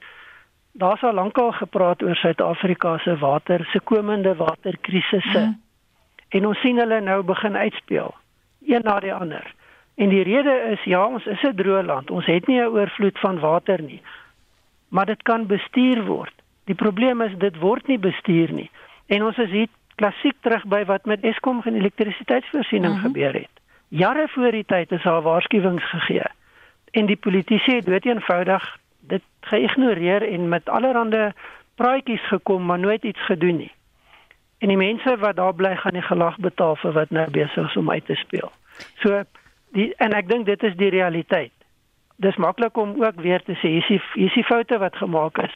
Daar's al lankal gepraat oor Suid-Afrika se water, se komende waterkrisisse. Mm. En ons sien hulle nou begin uitspeel, een na die ander. En die rede is ja, ons is 'n droë land. Ons het nie 'n oorvloed van water nie. Maar dit kan bestuur word. Die probleem is dit word nie bestuur nie. En ons is hier klassiek terug by wat met Eskom en elektrisiteitsvoorsiening uh mhm. -huh. gebeur het. Jare voor die tyd is daar waarskuwings gegee. En die politici het dood eenvoudig dit geïgnoreer en met allerlei praatjies gekom maar nooit iets gedoen nie. En die mense wat daar bly gaan die gelag betaal vir wat nou besig is om uit te speel. So die en ek dink dit is die realiteit. Dis maklik om ook weer te sê hier is die, hier is die foute wat gemaak is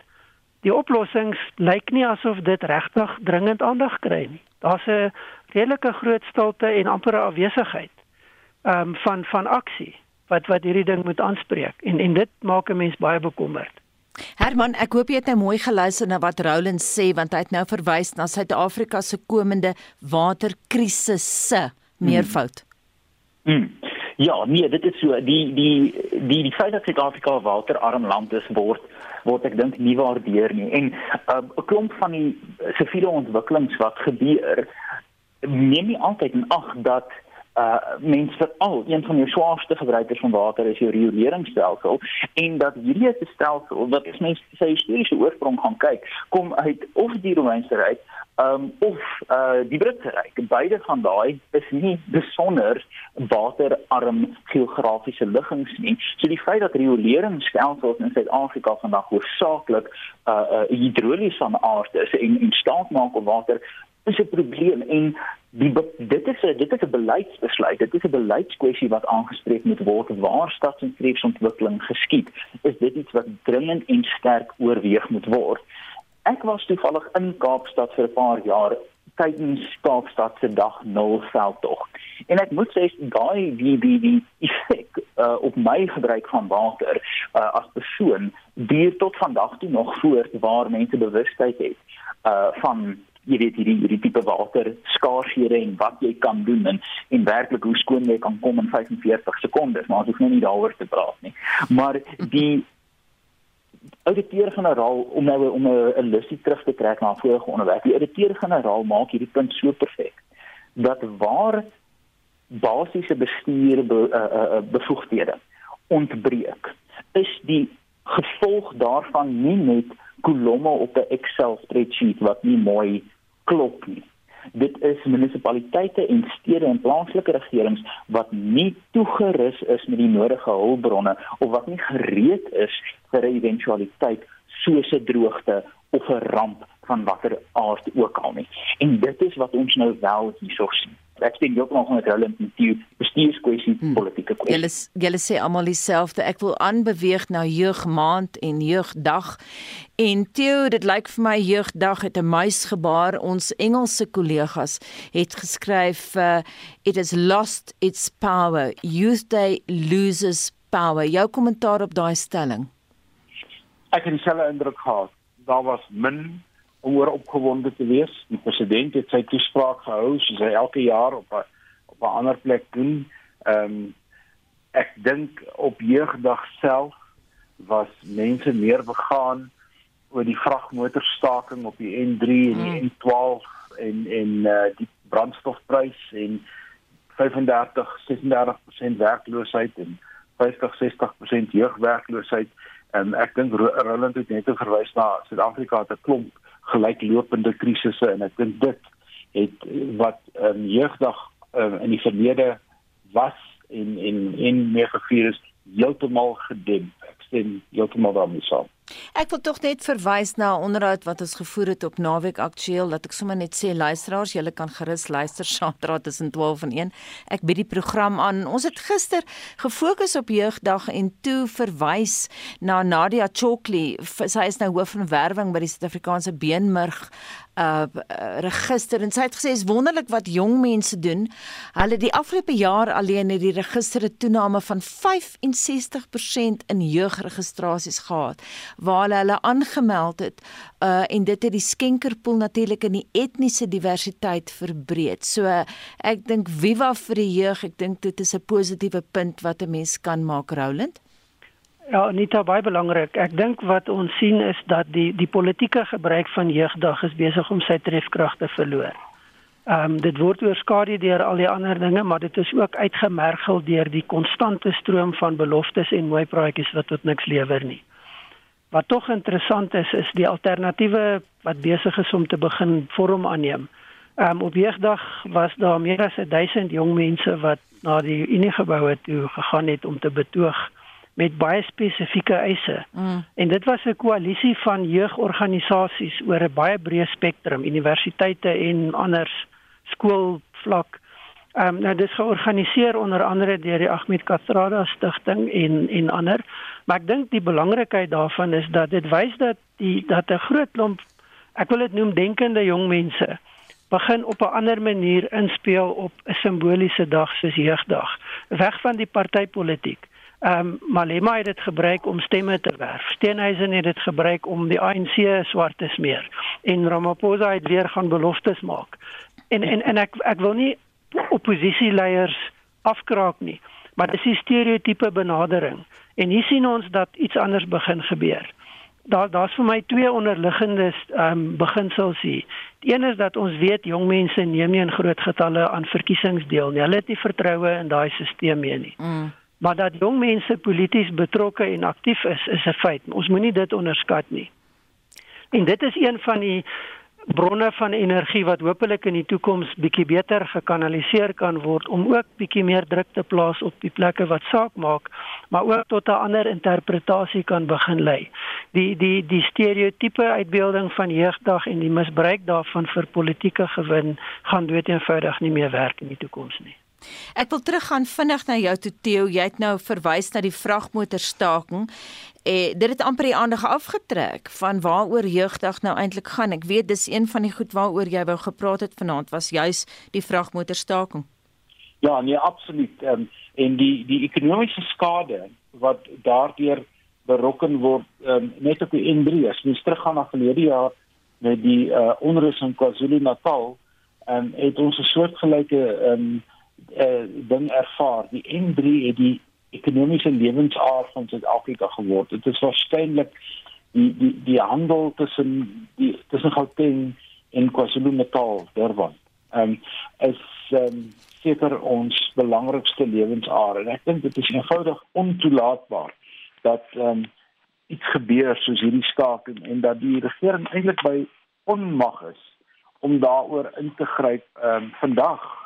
die oplossings lyk nie asof dit regtig dringend aandag kry nie. Daar's 'n redelike groot stilte en amper 'n afwesigheid ehm um, van van aksie wat wat hierdie ding moet aanspreek en en dit maak 'n mens baie bekommerd.
Herman, ek hoop jy het nou mooi geluister na wat Roland sê want hy het nou verwys na Suid-Afrika se komende waterkrisisse meervoud.
Hmm. Hmm. Ja, nee, dit is so die die die die feit dat Suid-Afrika 'n waterarm land is word word ek dink nie waardeer nie. En um, 'n uh, klomp van die siviele ontwikkelings wat gebeur neem nie altyd in ag dat uh mens vir al een van die swaarste gebruikers van water is jou rioleringsstelsel. En dat hierdie stelsel wat as mens sy historiese oorsprong gaan kyk kom uit of die Romeinse ryk um of uh die Britse ryk. Beide van daai is nie besonder waterarm geografiese liggings nie. So die feit dat rioleringsstelsels in Suid-Afrika vandag hoofsaaklik uh, uh hidrolies van aard is en in staat maak om water is 'n probleem en die dit is 'n dit is 'n beleidsbesluit. Dit is 'n beleidskwessie wat aangespreek moet word waar stads- en streeksontwikkeling geskied. Is dit iets wat dringend en sterk oorweeg moet word? Ek was toevallig in Kaapstad vir 'n paar jaar tydens Kaapstad se dag 0 veldtog. En ek moet sê daai die die die effek uh, op my gebruik van water uh, as persoon duur tot vandag toe nog voort waar mense bewustheid het uh, van jy weet hierdie hierdie tipe water skaarshede en wat jy kan doen en en werklik hoe skoon jy kan kom in 45 sekondes maar ons hoef nou nie daaroor te praat nie maar die ouditeur-generaal om nou om 'n lissie terug te trek na vorige onderwerp. Die ouditeur-generaal maak hierdie punt so perfek dat waar basiese bestuur be, uh, uh, bevoegdhede ontbreek, is die gevolg daarvan nie net kolomme op 'n Excel spreadsheet wat nie mooi klop nie. Dit is munisipaliteite en stede en plaaslike regerings wat nie toegerus is met die nodige hulpbronne of wat nie gereed is vir 'n eventualiteit soos 'n droogte of 'n ramp van watter aard ook al nie. En dit is wat ons nou wel hierso sien ek sien ook nog met hulle met die bestuurskwessie hmm. politieke kwessie.
Julle julle sê almal dieselfde. Ek wil aanbeweeg na jeugmaand en jeugdag. En Theo, dit lyk vir my jeugdag het 'n muis gebaar. Ons Engelse kollegas het geskryf uh, it has lost its power. Youth Day loses power. Jou kommentaar op daai stelling.
Ek het dieselfde indruk gehad. Daar was min om oor opgewonde te wees. Die president het sy toespraak gehou soos hy elke jaar op 'n op 'n ander plek doen. Ehm um, ek dink op jeugdag self was mense meer begaan oor die vragmotorstaking op die N3 en die mm. N12 en en uh, die brandstofprys en 35 36% werkloosheid en 50 60% jeugwerkloosheid en ek dink Roland het net verwys na Suid-Afrika te klomp gelyklopende krisisse en ek dink dit het wat um, jeugdag um, in die verlede was en en en meer gevier is heeltemal gedemp. Ek stem heeltemal daarmee saam.
Ek wil tog net verwys na 'n onderhoud wat ons gevoer het op Naweek Aktueel dat ek sommer net sê luisteraars, julle kan gerus luister Saterdag tussen 12 en 1. Ek bied die program aan. Ons het gister gefokus op jeugdag en toe verwys na Nadia Chokli. Sy is nou hoof van werwing by die Suid-Afrikaanse Beenmurg uh register en sy het gesê is wonderlik wat jong mense doen. Hulle die afgelope jaar alleen het die register 'n toename van 65% in jeugregistrasies gehad waar hulle hulle aangemeld het uh en dit het die skenkerpool natuurlik in die etniese diversiteit verbreed. So ek dink Viva vir die jeug, ek dink dit is 'n positiewe punt wat 'n mens kan maak Roland.
Ja, nie te baie belangrik. Ek dink wat ons sien is dat die die politieke gebruik van jeugdag is besig om sy trefkrag te verloor. Ehm um, dit word oorskadu deur al die ander dinge, maar dit is ook uitgemergel deur die konstante stroom van beloftes en mooi praatjies wat tot niks lewer nie. Wat tog interessant is is die alternatiewe wat besig is om te begin vorm aanneem. Ehm um, op jeugdag was daar meer as 1000 jong mense wat na die Unie geboue toe gegaan het om te betoog met baie spesifieke eise. Mm. En dit was 'n koalisie van jeugorganisasies oor 'n baie breë spektrum, universiteite en anders skoolvlak. Ehm um, nou dis georganiseer onder andere deur die Ahmed Kathrada Stichting en en ander. Maar ek dink die belangrikheid daarvan is dat dit wys dat die dat 'n groot klomp ek wil dit noem denkende jong mense begin op 'n ander manier inspel op 'n simboliese dag soos jeugdag, weg van die partytetiek. Ehm um, Malema het dit gebruik om stemme te werf. Steenhuisen het dit gebruik om die ANC swart te smeer en Ramaphosa het weer gaan beloftes maak. En en en ek ek wil nie oppositieleiers afkraak nie, maar dis 'n stereotipe benadering. En hier sien ons dat iets anders begin gebeur. Daar daar's vir my twee onderliggende ehm um, beginsels hier. Die een is dat ons weet jong mense neem nie in groot getalle aan verkiesings deel nie. Hulle het nie vertroue in daai stelsel meer nie. Mm. Maar dat jong mense polities betrokke en aktief is, is 'n feit. Ons moenie dit onderskat nie. En dit is een van die bronne van energie wat hopelik in die toekoms bietjie beter gekanaliseer kan word om ook bietjie meer druk te plaas op die plekke wat saak maak, maar ook tot 'n ander interpretasie kan begin lei. Die die die stereotipe uitbeelding van jeugdag en die misbruik daarvan vir politieke gewin gaan dood eenvoudig nie meer werk in die toekoms nie.
Ek wil teruggaan vinnig na jou toe Theo. Jy het nou verwys na die vragmotorstaking. Eh dit het amper die aandag afgetrek van waaroor jeugdag nou eintlik gaan. Ek weet dis een van die goed waaroor jy wou gepraat het vanaand was juis die vragmotorstaking.
Ja, nee, absoluut. Um, en die die ekonomiese skade wat daardeur berokken word um, net op die N3 as mens teruggaan na verlede jaar met die uh, onrus in KwaZulu-Natal en um, het ons 'n soortgelyke um, uh, ding ervaar. Die N3 het die ekonomiese lewensaar van Suid-Afrika geword. Dit is waarskynlik die die die handel tussen die tussen Gauteng en KwaZulu-Natal Durban. Ehm um, is ehm um, seker ons belangrikste lewensare en ek dink dit is eenvoudig ontoelaatbaar dat ehm um, iets gebeur soos hierdie staking en dat die regering eintlik by onmag is om daaroor in te gryp. Ehm um, vandag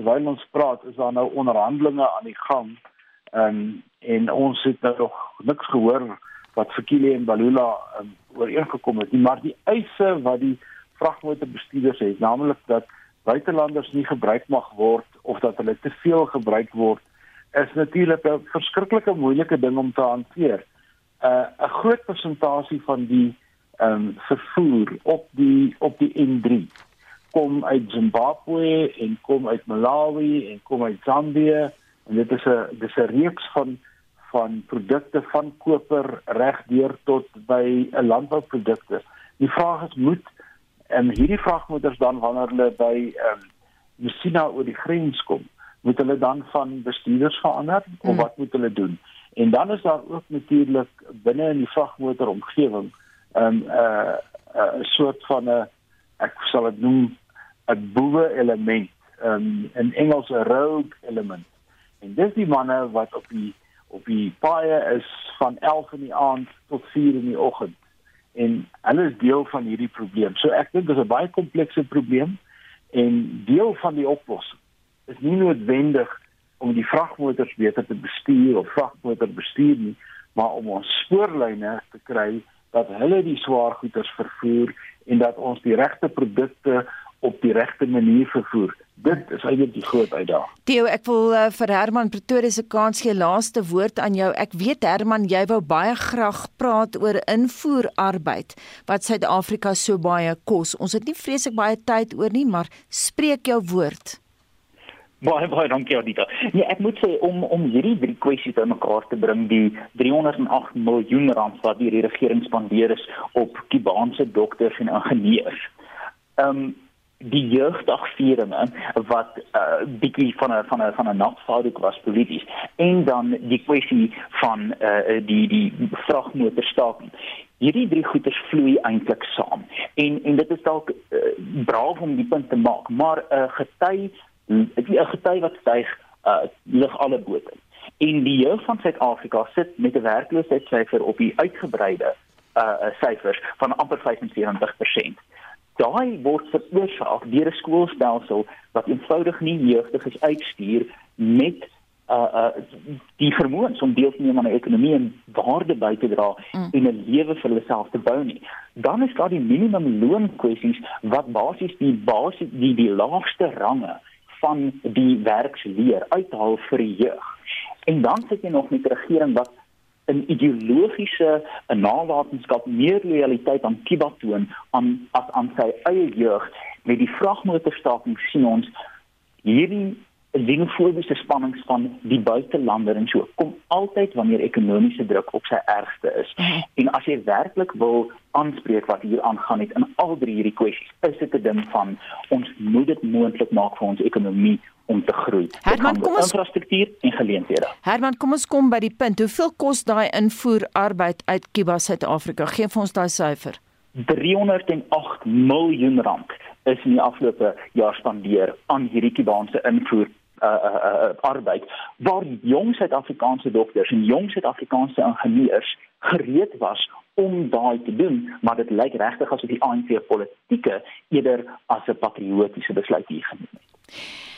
terwyl ons praat is daar nou onderhandelinge aan die gang. Ehm um, en ons het nou nog niks gehoor wat vir Kile en Balula um, ooreengekom het nie, maar die eise wat die vragmotorbestuurders het, naamlik dat buitelanders nie gebruik mag word of dat hulle te veel gebruik word, is natuurlik 'n verskriklike moeilike ding om te hanteer. 'n uh, 'n groot persentasie van die ehm um, vervoer op die op die N3 kom uit Zimbabwe en kom uit Malawi en kom uit Zambië en dit is 'n dis 'n reeks van van produkte van koper regdeur tot by 'n landbouprodukte. Die vraag is moet en hierdie vragmotors dan wanneer hulle by ehm um, Messina oor die grens kom, moet hulle dan van bestuurders verander of hmm. wat moet hulle doen? En dan is daar ook natuurlik binne in die vragmotor omgewing 'n um, 'n uh, 'n uh, soort van 'n ek sal dit noem 'n boewe element, um, in Engels 'n rogue element. En dis die manne wat op die op die paaie is van 11 in die aand tot 4 in die oggend. En hulle is deel van hierdie probleem. So ek dink dit is 'n baie komplekse probleem en deel van die oplossing is nie noodwendig om die vragmotors beter te bestuur of vragmotor bestuur nie, maar om ons spoorlyne te kry dat hulle die swaar goederes vervoer en dat ons die regte produkte op die regte manier vervoer. Dit is eintlik die groot uitdaging.
Theo, ek wil uh, vir Herman Pretoria se kans gee laaste woord aan jou. Ek weet Herman, jy wou baie graag praat oor invoerarbeid wat Suid-Afrika so baie kos. Ons het nie vreeslik baie tyd oor nie, maar spreek jou woord.
Baie baie dankie Anita. Nee, ek moet sê om om hierdie drie kwessies bymekaar te bring, die 308 miljoen rand wat die regering spandeer is op Kubaanse dokters en ingenieurs. Ehm um, die jeugdagvieringe wat 'n uh, bietjie van 'n van 'n van 'n nagvaardig was polities en dan die kwessie van uh, die die vragmotorstaking hierdie drie goeders vloei eintlik saam en en dit is dalk uh, braaf om die punt te maak maar 'n uh, gety 'n gety wat styg uh, lig alle bote. En die jeug van Suid-Afrika sit met 'n werkloosheidssyfer op die uitgebreide uh syfers van amper 75%. Daai word veroorsaak deur 'n skoolstelsel wat eenvoudig nie jeugdiges uitstuur met uh uh die vermoëns om deel te neem aan 'n ekonomie en waarde by te dra mm. en 'n lewe vir hulle self te bou nie. Dan is daar die minimumloon kwessies wat basies die basis die die laagste range van die werksleer uithaal vir die jeug. En dan sit jy nog met 'n regering wat 'n ideologiese nalatenskap meer lojaliteit aan Kiba toon aan as aan sy eie jeug met die vragmotorstaking sien ons hierdie xenofobiese spanningspan die buitelander en so kom altyd wanneer ekonomiese druk op sy ergste is. Mhm. En as jy werklik wil aanspreek wat hier aangaan het in al drie hierdie kwessies, is dit 'n ding van ons moet dit moontlik maak vir ons ekonomie om te groei.
Herman, kom ons
infrastruktuur en geleenthede.
Herman, kom ons kom by die punt. Hoeveel kos daai invoer arbeid uit Kuba Suid-Afrika? Geef ons daai syfer.
308 miljoen rand is in die afgelope jaar spandeer aan hierdie Kubaanse invoer uh, uh, uh, arbeid waar jong Suid-Afrikaanse dokters en jong Suid-Afrikaanse ingenieurs gereed was om daai te doen, maar dit lyk regtig asof die ANC politieke eerder as 'n patriotiese besluit hier geneem het.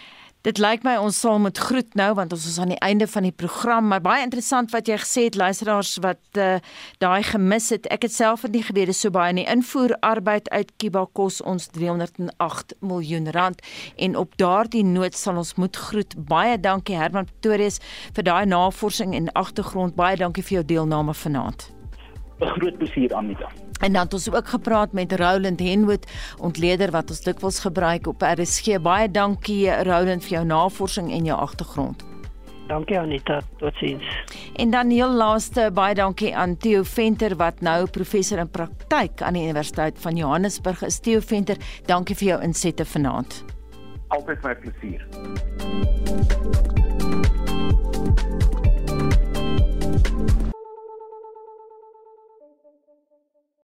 Dit lyk my ons sal moet groet nou want ons is aan die einde van die program maar baie interessant wat jy gesê het luisteraars wat uh, daai gemis het. Ek het self nie geweet dis so baie nie invoer arbeid uit Kiba kos ons 308 miljoen rand. En op daardie noot sal ons moet groet. Baie dankie Herman Pretorius vir daai navorsing en agtergrond. Baie dankie vir jou deelname vanaand
groot plesier Anita
En dan het ons ook gepraat met Roland Henwood, ontleder wat ons dikwels gebruik op RSG. Baie dankie Roland vir jou navorsing en jou agtergrond.
Dankie Anita, totsiens.
En dan heel laaste baie dankie aan Theo Venter wat nou professor in praktyk aan die Universiteit van Johannesburg is. Theo Venter, dankie vir jou insette vanaand.
Altyd my plesier.